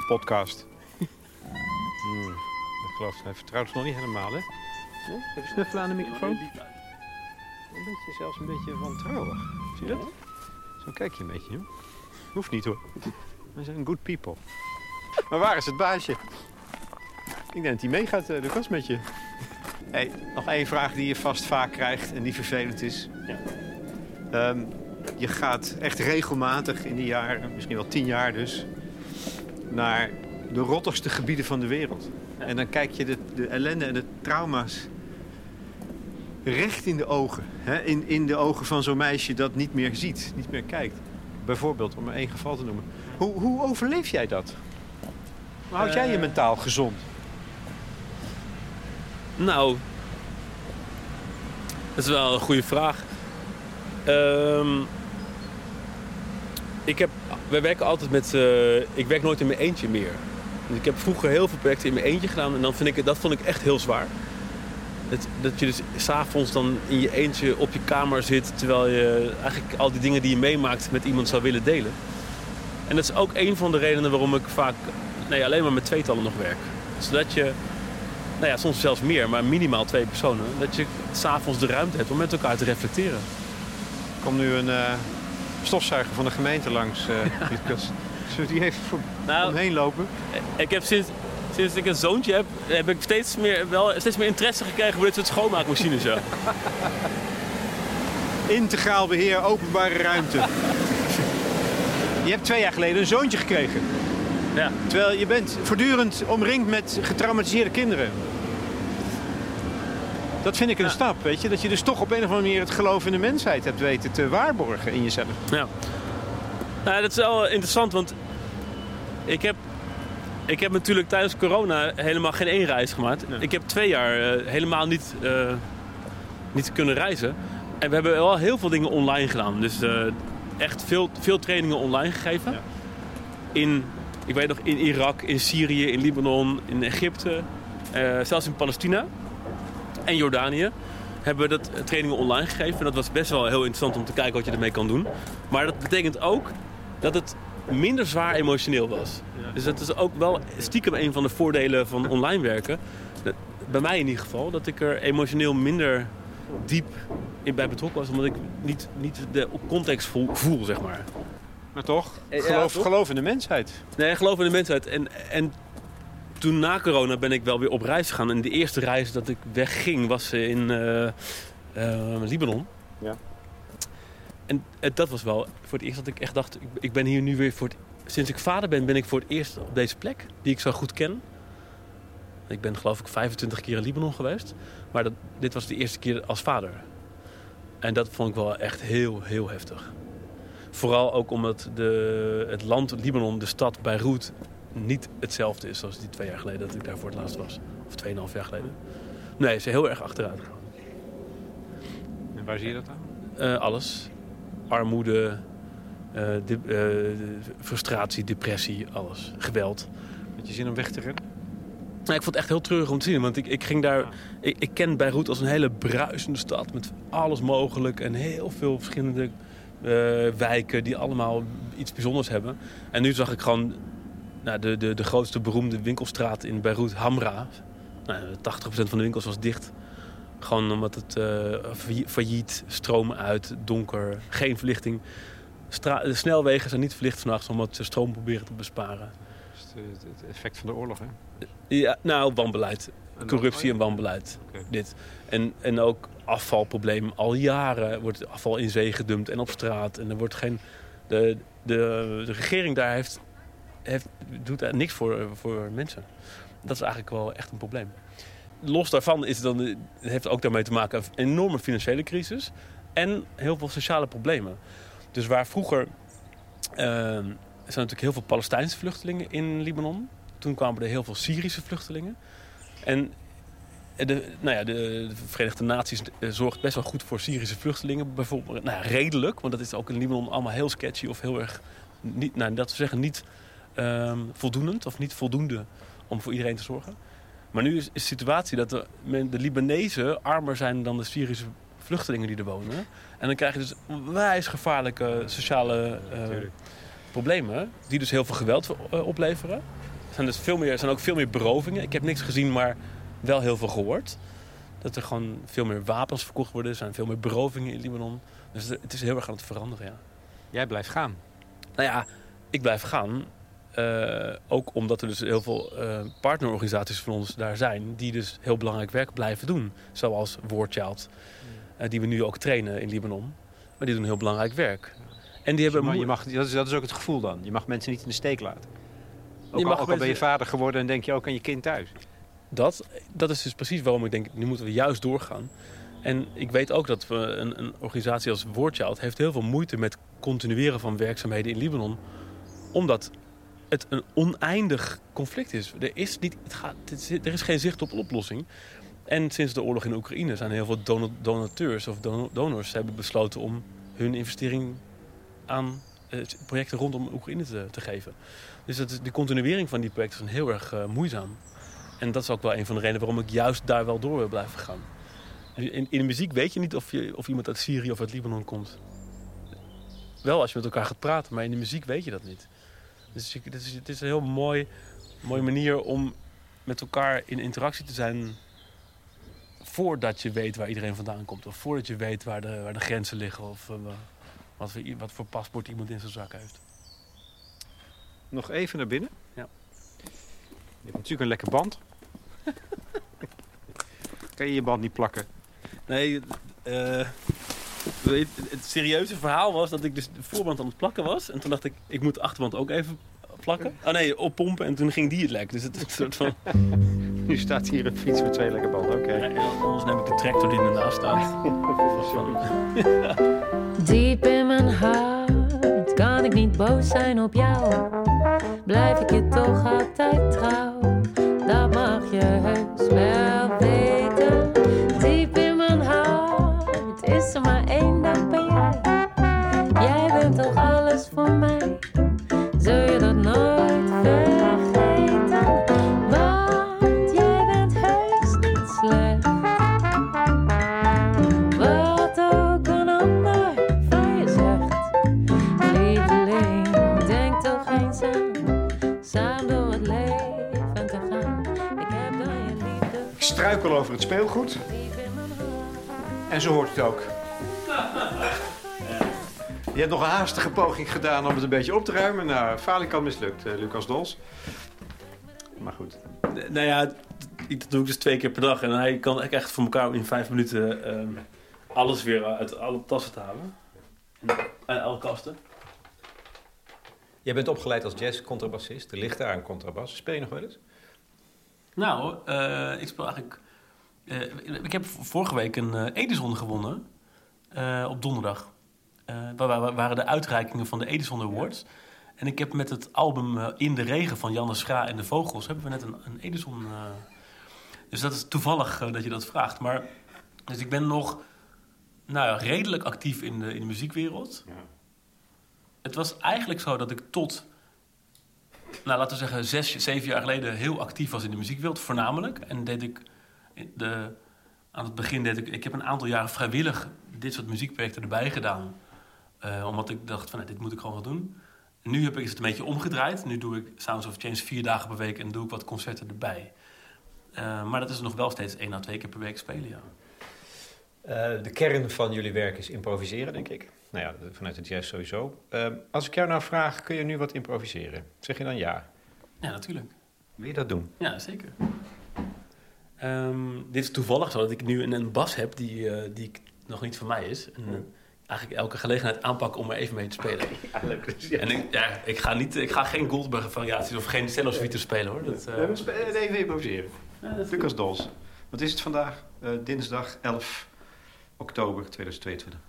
Podcast? Hmm, ik geloof, hij vertrouwt het nog niet helemaal, hè? Nee? Even snuffelen aan de microfoon. Een beetje, zelfs een beetje wantrouwig. Zie je dat? Zo kijk je een beetje, hè? Hoeft niet, hoor. We zijn good people. Maar waar is het baasje? Ik denk dat hij meegaat, eh, Lucas, met je. Hey, nog één vraag die je vast vaak krijgt en die vervelend is. Ehm, je gaat echt regelmatig in die jaren, misschien wel tien jaar dus, naar de rottigste gebieden van de wereld. En dan kijk je de, de ellende en de trauma's recht in de ogen. Hè? In, in de ogen van zo'n meisje dat niet meer ziet, niet meer kijkt. Bijvoorbeeld, om maar één geval te noemen. Hoe, hoe overleef jij dat? Hoe houd jij je Eh. mentaal gezond? Nou, dat is wel een goede vraag. Ehm, ik heb, wij werken altijd met, eh, ik werk nooit in mijn eentje meer. Dus ik heb vroeger heel veel projecten in mijn eentje gedaan en dan vind ik, dat vond ik echt heel zwaar. Dat, dat je dus s'avonds dan in je eentje op je kamer zit terwijl je eigenlijk al die dingen die je meemaakt met iemand zou willen delen. En dat is ook een van de redenen waarom ik vaak nee, alleen maar met tweetallen nog werk. Zodat je nou ja, soms zelfs meer, maar minimaal twee personen. Dat je s'avonds de ruimte hebt om met elkaar te reflecteren. Er komt nu een eh, stofzuiger van de gemeente langs, [LAUGHS] Lucas. Zullen we die even voor Nou, omheen lopen? ik heb sinds, sinds ik een zoontje heb, heb ik steeds meer, wel, steeds meer interesse gekregen voor dit soort schoonmaakmachines. Ja. [LAUGHS] Integraal beheer openbare ruimte. Je hebt twee jaar geleden een zoontje gekregen. Ja. Terwijl je bent voortdurend omringd met getraumatiseerde kinderen. Dat vind ik een stap, weet je. Dat je dus toch op een of andere manier het geloof in de mensheid hebt weten te waarborgen in jezelf. Ja. Nou, dat is wel interessant, want ik heb, ik heb natuurlijk tijdens corona helemaal geen één reis gemaakt. Nee. Ik heb twee jaar eh, helemaal niet, eh, niet kunnen reizen. En we hebben wel heel veel dingen online gedaan. Dus eh, echt veel, veel trainingen online gegeven. Ja. In, ik weet nog, in Irak, in Syrië, in Libanon, in Egypte. zelfs in Palestina en Jordanië hebben we dat eh, trainingen online gegeven. En dat was best wel heel interessant om te kijken wat je ermee kan doen. Maar dat betekent ook dat het minder zwaar emotioneel was. Dus dat is ook wel stiekem een van de voordelen van online werken. Bij mij in ieder geval, dat ik er emotioneel minder diep in bij betrokken was. Omdat ik niet, niet de context voel, voel zeg maar. Maar toch, Eh, ja, geloof, toch? geloof in de mensheid. Nee, geloof in de mensheid. En, en toen na corona ben ik wel weer op reis gegaan. En de eerste reis dat ik wegging was in eh, eh, Libanon. Ja. En eh, dat was wel voor het eerst dat ik echt dacht... Ik, ik ben hier nu weer voor het... Sinds ik vader ben, ben ik voor het eerst op deze plek. Die ik zo goed ken. Ik ben geloof ik 25 keer in Libanon geweest. Maar dat, dit was de eerste keer als vader. En dat vond ik wel echt heel, heel heftig. Vooral ook omdat de, het land Libanon, de stad Beirut, niet hetzelfde is als die twee jaar geleden dat ik daar voor het laatst was. Of tweeënhalf jaar geleden. Nee, ze is heel erg achteruit gegaan. En waar zie je dat aan? Eh, alles. Armoede, eh, de- eh, frustratie, depressie, alles. Geweld. Met je zin om weg te rennen? Nou, ik vond het echt heel treurig om te zien. Want ik, ik ging daar. Ik, ik ken Beirut als een hele bruisende stad. Met alles mogelijk. En heel veel verschillende wijken die allemaal iets bijzonders hebben. En nu zag ik gewoon nou, de, de, de grootste beroemde winkelstraat in Beirut, Hamra. Nou, 80% van de winkels was dicht. Gewoon omdat het eh, failli- failliet, stroom uit, donker, geen verlichting. Stra- de snelwegen zijn niet verlicht s'nachts omdat ze stroom proberen te besparen. Is het, het effect van de oorlog, hè? Ja, nou, wanbeleid. Corruptie en wanbeleid. Oké. Dit. En, en ook afvalprobleem. Al jaren wordt afval in zee gedumpt en op straat. En er wordt geen. De, de, de regering daar heeft, heeft, doet niks voor, voor mensen. Dat is eigenlijk wel echt een probleem. Los daarvan is dan, het heeft ook daarmee te maken een enorme financiële crisis. En heel veel sociale problemen. Dus waar vroeger. eh, er zijn natuurlijk heel veel Palestijnse vluchtelingen in Libanon. Toen kwamen er heel veel Syrische vluchtelingen. En de, nou ja, de, de Verenigde Naties eh, zorgt best wel goed voor Syrische vluchtelingen. Bijvoorbeeld, nou redelijk, want dat is ook in Libanon allemaal heel sketchy of heel erg, niet, nou, dat we zeggen, niet ehm, voldoenend of niet voldoende om voor iedereen te zorgen. Maar nu is, is de situatie dat de, de Libanezen armer zijn dan de Syrische vluchtelingen die er wonen. En dan krijg je dus wijs gevaarlijke sociale eh, problemen. Die dus heel veel geweld eh, opleveren. Er zijn, dus veel meer, er zijn ook veel meer berovingen. Ik heb niks gezien, maar wel heel veel gehoord. Dat er gewoon veel meer wapens verkocht worden. Er zijn veel meer berovingen in Libanon. Dus het is heel erg aan het veranderen, ja. Jij blijft gaan. Nou ja, ik blijf gaan. Eh, ook omdat er dus heel veel eh, partnerorganisaties van ons daar zijn... die dus heel belangrijk werk blijven doen. Zoals War Child, eh, die we nu ook trainen in Libanon. Maar die doen heel belangrijk werk. En die hebben... Maar je mag, dat, is, dat is ook het gevoel dan. Je mag mensen niet in de steek laten. Ook, Je al, mag ook al ben je vader geworden en denk je ook aan je kind thuis. Dat, dat is dus precies waarom ik denk, nu moeten we juist doorgaan. En ik weet ook dat we een, een organisatie als War Child heeft heel veel moeite met continueren van werkzaamheden in Libanon. Omdat het een oneindig conflict is. Er is, niet, het gaat, er is geen zicht op oplossing. En sinds de oorlog in Oekraïne zijn heel veel donateurs of dono- donors hebben besloten om hun investering aan eh, projecten rondom Oekraïne te, te geven. Dus dat de continuering van die projecten is heel erg eh, moeizaam. En dat is ook wel een van de redenen waarom ik juist daar wel door wil blijven gaan. In, in de muziek weet je niet of, je, of iemand uit Syrië of uit Libanon komt. Wel als je met elkaar gaat praten, maar in de muziek weet je dat niet. Dus ik- het is, het is een heel mooi, mooie manier om met elkaar in interactie te zijn... voordat je weet waar iedereen vandaan komt. Of voordat je weet waar de, waar de grenzen liggen. Of eh, wat, voor, wat voor paspoort iemand in zijn zak heeft. Nog even naar binnen. Ja. Je hebt natuurlijk een lekker band. [LAUGHS] kan je je band niet plakken? Nee, eh, het serieuze verhaal was dat ik dus de voorband aan het plakken was. En toen dacht ik, ik moet de achterband ook even plakken. Oh nee, oppompen en toen ging die het lek. Dus het is een soort van... Nu staat hier een fiets met twee lekker banden. Oké. Ja, en anders neem ik de tractor die ernaast staat. [LAUGHS] Diep in mijn hart kan ik niet boos zijn op jou. Blijf ik je toch altijd trouw, dat mag je heus wel weten. Voor mij, zul je dat nooit vergeten? Want jij bent heus niet slecht. Wat ook een ander van je zegt. Lieveling, denk toch eens aan. Samen door het leven te gaan. Ik heb dan je liefde Ik struikel over het speelgoed. En zo hoort het ook. [LAUGHS] Je hebt nog een haastige poging gedaan om het een beetje op te ruimen. Nou, falikant mislukt, eh, Lucas Dols. Maar goed. nou ja, dat doe ik dus twee keer per dag. En hij kan ik echt voor elkaar in vijf minuten ehm, alles weer uit alle tassen te halen. En uit alle kasten. Jij bent opgeleid als jazz-contrabassist. Er ligt daar een contrabas. Speel je nog wel eens? Nou, eh, ik speel eigenlijk... eh, ik heb vorige week een eh, Edison gewonnen. eh, op donderdag. Waar- waren de uitreikingen van de Edison Awards. En ik heb met het album eh, In de Regen van Janne Schra en de Vogels... hebben we net een, een Edison... eh, dus dat is toevallig dat je dat vraagt. Maar, dus ik ben nog nou, ja, redelijk actief in de, in de muziekwereld. Het was eigenlijk zo dat ik tot nou, laten we zeggen, zes, zeven jaar geleden heel actief was in de muziekwereld, voornamelijk. En deed ik de, aan het begin deed ik, ik heb een aantal jaren vrijwillig dit soort muziekprojecten erbij gedaan. Eh, omdat ik dacht van, nou, dit moet ik gewoon wel doen. Nu heb ik het een beetje omgedraaid. Nu doe ik Sounds of Change vier dagen per week en doe ik wat concerten erbij. Eh, maar dat is nog wel steeds één à twee keer per week spelen, ja. Eh, de kern van jullie werk is improviseren, denk ik. Nou ja, vanuit de jazz sowieso. Eh, als ik jou nou vraag, kun je nu wat improviseren? Zeg je dan ja? Ja, natuurlijk. Wil je dat doen? Ja, zeker. Ehm, dit is toevallig zo dat ik nu een, een bas heb die, die nog niet van mij is. En, eh, eigenlijk elke gelegenheid aanpak om er even mee te spelen. [LAUGHS] Ja, leuk. Dus, En ik, ja, ik, ga niet, ik ga geen Goldberg variaties of geen cello suite spelen hoor. Dat, eh, even improviseren. ja, Lucas Dols. Wat is het vandaag? Eh, dinsdag 11 oktober 2022.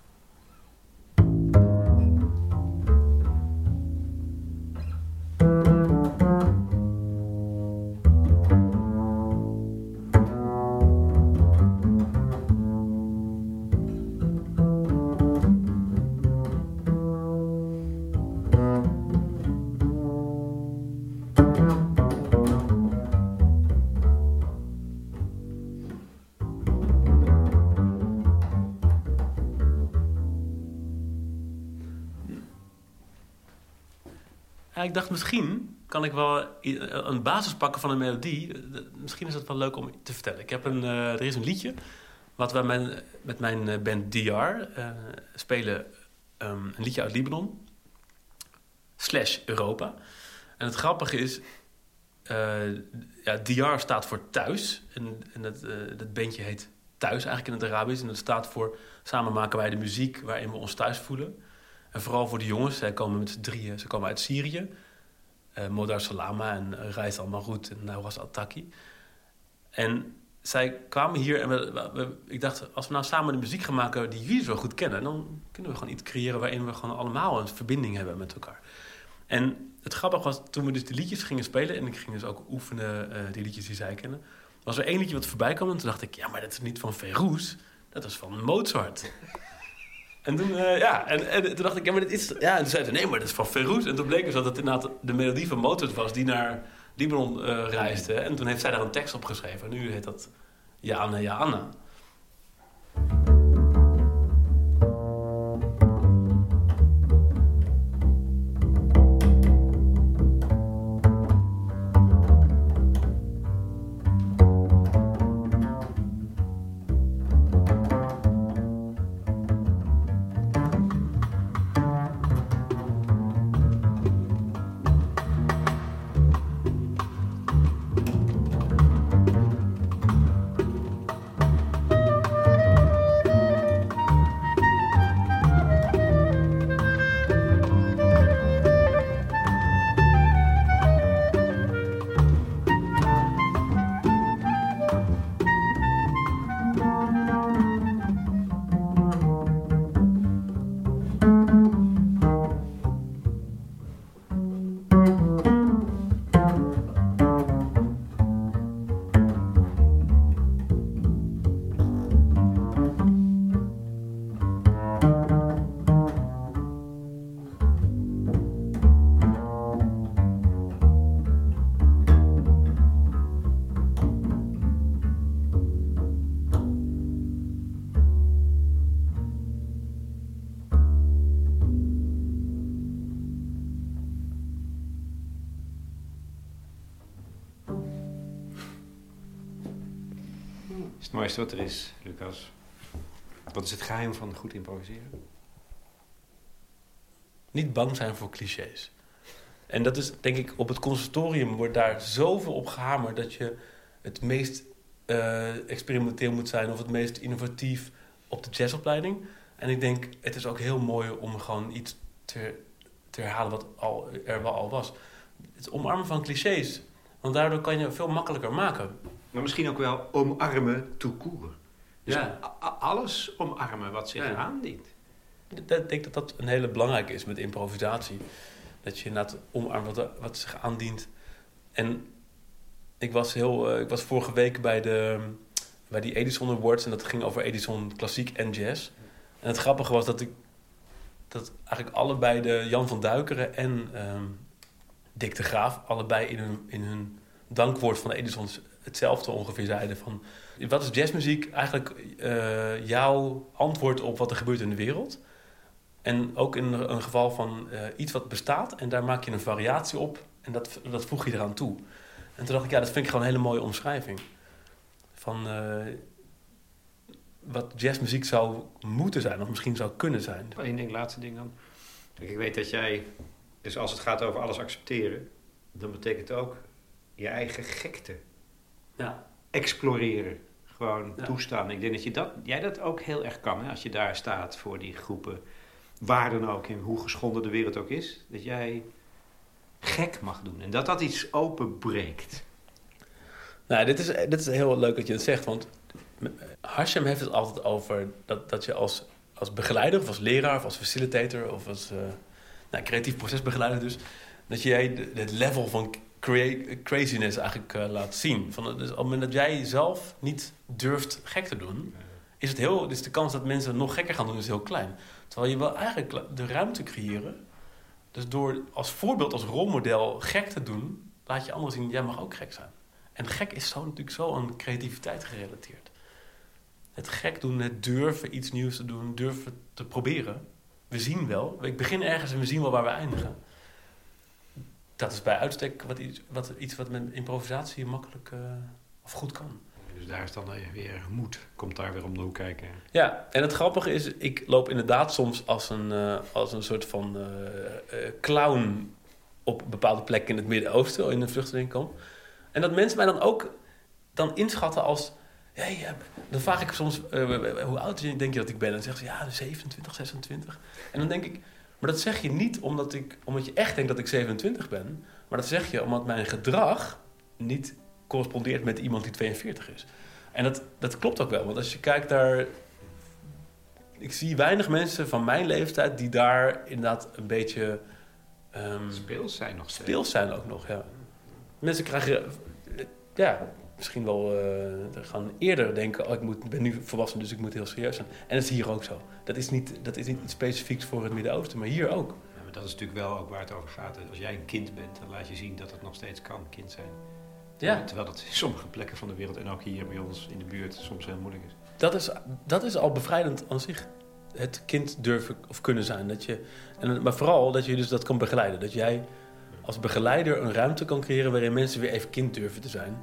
Ik dacht misschien kan ik wel een basis pakken van een melodie. Eh, Misschien is dat wel leuk om te vertellen. Ik heb een, eh, er is een liedje wat we mijn, met mijn eh, band DR spelen. ehm, een liedje uit Libanon. Slash Europa. En het grappige is... eh ja, DR staat voor thuis. En, en dat, dat bandje heet Thuis eigenlijk in het Arabisch. En dat staat voor... Samen maken wij de muziek waarin we ons thuis voelen. Vooral voor de jongens. Zij komen met z'n drieën. Ze komen uit Syrië. eh Modar Salama en uh, Reis Al-Marout en Nauras Al-Taki. En zij kwamen hier en we, ik dacht, als we nou samen de muziek gaan maken die jullie zo goed kennen, dan kunnen we gewoon iets creëren waarin we gewoon allemaal een verbinding hebben met elkaar. En het grappige was, toen we dus die liedjes gingen spelen, en ik ging dus ook oefenen, eh, die liedjes die zij kennen, was er één liedje wat voorbij kwam en toen dacht ik, ja, maar dat is niet van Ferouz, dat is van Mozart. En toen, eh, ja, en, en toen dacht ik, ja, maar dit is... Ja, en toen zei ze, nee, maar dat is van Ferouz. En toen bleek dus dat het inderdaad de melodie van Mozart was die naar Libanon eh, reisde. En toen heeft zij daar een tekst op geschreven. En nu heet dat Ja Anna, Wat er is, Lucas. Wat is het geheim van goed improviseren? Niet bang zijn voor clichés. En dat is, denk ik, op het conservatorium wordt daar zoveel op gehamerd... dat je het meest eh, experimenteel moet zijn... of het meest innovatief op de jazzopleiding. En ik denk, het is ook heel mooi om gewoon iets te, te herhalen... wat al, er wel al was. Het omarmen van clichés. Want daardoor kan je veel makkelijker maken. Maar misschien ook wel omarmen tout court. Dus Ja. alles omarmen wat zich Ja. aandient. Ik denk- dat dat een hele belangrijke is met improvisatie. Dat je inderdaad omarmt wat, wat zich aandient. En ik was, heel, eh, ik was vorige week bij, de, bij die Edison Awards... en dat ging over Edison klassiek en jazz. En het grappige was dat ik... dat eigenlijk allebei de Jan van Duikeren en ehm, Dick de Graaf... allebei in hun, in hun dankwoord van de Edisons hetzelfde ongeveer zeiden van... Wat is jazzmuziek? Eigenlijk eh, jouw antwoord op wat er gebeurt in de wereld. En ook in een geval van eh, iets wat bestaat en daar maak je een variatie op en dat, dat voeg je eraan toe. En toen dacht ik, ja, dat vind ik gewoon een hele mooie omschrijving. Van eh, wat jazzmuziek zou moeten zijn, of misschien zou kunnen zijn. Eén ding, laatste ding dan. Ik weet dat jij, dus als het gaat over alles accepteren, dan betekent ook je eigen gekte Ja, exploreren. Gewoon Ja. toestaan. Ik denk dat je dat, jij dat ook heel erg kan. Hè? Als je daar staat voor die groepen, waar dan ook, en hoe geschonden de wereld ook is. Dat jij gek mag doen. En dat dat iets openbreekt. Nou, dit is, dit is heel leuk dat je het zegt, want Hashem heeft het altijd over dat, dat je als, als begeleider, of als leraar, of als facilitator, of als eh, nou, creatief procesbegeleider dus, dat jij het level van craziness eigenlijk eh, laat zien. Van, dus op het moment dat jij zelf niet durft gek te doen, is, het heel, is de kans dat mensen nog gekker gaan doen is heel klein. Terwijl je wel eigenlijk de ruimte creëren. Dus door als voorbeeld, als rolmodel gek te doen, laat je anderen zien, jij mag ook gek zijn. En gek is zo natuurlijk zo aan creativiteit gerelateerd. Het gek doen, het durven iets nieuws te doen, durven te proberen. We zien wel. Ik begin ergens en we zien wel waar we eindigen. Dat is bij uitstek wat iets wat, iets wat met improvisatie makkelijk eh, of goed kan. Dus daar is dan weer moed. Komt daar weer om de hoek kijken. Ja, en het grappige is, ik loop inderdaad soms als een, eh, als een soort van eh, clown op bepaalde plekken in het Midden-Oosten, in een vluchtelingenkamp. En dat mensen mij dan ook dan inschatten als... Hey, dan vraag ik soms, hoe oud denk je dat ik ben? En dan zeggen ze, ja, 27, 26. En dan denk ik, maar dat zeg je niet omdat, ik, omdat je echt denkt dat ik 27 ben. Maar dat zeg je omdat mijn gedrag niet correspondeert met iemand die 42 is. En dat, dat klopt ook wel, want als je kijkt naar... Ik zie weinig mensen van mijn leeftijd die daar inderdaad een beetje... ehm, Speels zijn nog steeds. speels zijn ook nog, ja. Mensen krijgen, ja, misschien wel eh, gaan eerder denken... Oh, ik moet, ben nu volwassen, dus ik moet heel serieus zijn. En dat is hier ook zo. Dat is niet, dat is niet iets specifieks voor het Midden-Oosten, maar hier ook. Ja, maar dat is natuurlijk wel ook waar het over gaat. Als jij een kind bent, dan laat je zien dat het nog steeds kan, kind zijn. Ja, Terwijl dat in sommige plekken van de wereld en ook hier bij ons in de buurt soms heel moeilijk is. dat is, dat is al bevrijdend aan zich. Het kind durven of kunnen zijn. Dat je, en, maar vooral dat je dus dat kan begeleiden. Dat jij als begeleider een ruimte kan creëren waarin mensen weer even kind durven te zijn.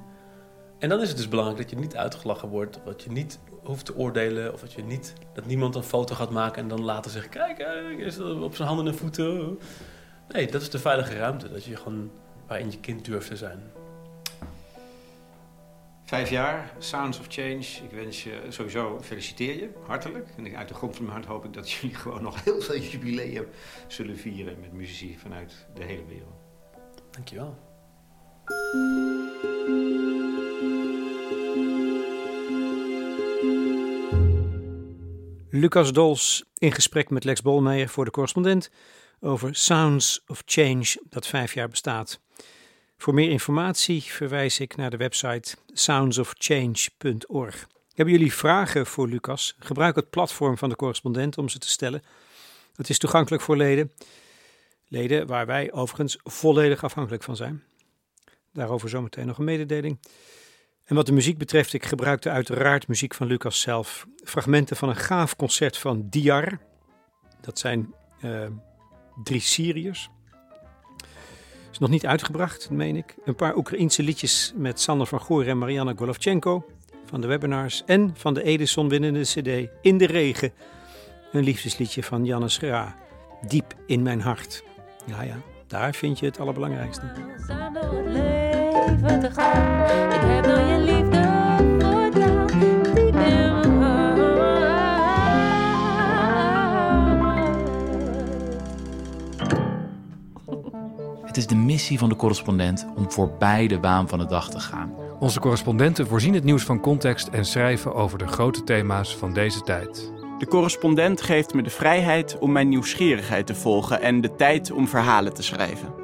En dan is het dus belangrijk dat je niet uitgelachen wordt. Dat je niet hoeft te oordelen. Of dat, je niet, dat niemand een foto gaat maken en dan later zegt... Kijk, hij is op zijn handen en voeten. Nee, dat is de veilige ruimte. Dat je gewoon waarin je kind durft te zijn. Vijf jaar, Sounds of Change. Ik wens je sowieso, feliciteer je, hartelijk. En uit de grond van mijn hart hoop ik dat jullie [LAUGHS] gewoon nog heel veel jubileum zullen vieren met muzici vanuit de hele wereld. Dankjewel. Lucas Dols in gesprek met Lex Bolmeijer voor de correspondent over Sounds of Change dat vijf jaar bestaat. Voor meer informatie verwijs ik naar de website soundsofchange.org. Hebben jullie vragen voor Lucas? Gebruik het platform van de correspondent om ze te stellen. Het is toegankelijk voor leden. Leden waar wij overigens volledig afhankelijk van zijn. Daarover zometeen nog een mededeling. En wat de muziek betreft, ik gebruikte uiteraard muziek van Lucas zelf. Fragmenten van een gaaf concert van Diar. Dat zijn eh, drie Syriërs. Is nog niet uitgebracht, meen ik. Een paar Oekraïense liedjes met Sander van Goor en Marianna Golovchenko van de webinars. En van de Edison winnende cd In de Regen. Een liefdesliedje van Janne Schera. Diep in mijn hart. Ja, ja, daar vind je het allerbelangrijkste. Leven te gaan. Ik heb door je liefde voortaan. Diep in mijn hart. Het is de missie van de correspondent om voorbij de waan van de dag te gaan. Onze correspondenten voorzien het nieuws van context en schrijven over de grote thema's van deze tijd. De correspondent geeft me de vrijheid om mijn nieuwsgierigheid te volgen en de tijd om verhalen te schrijven.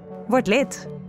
Word lid.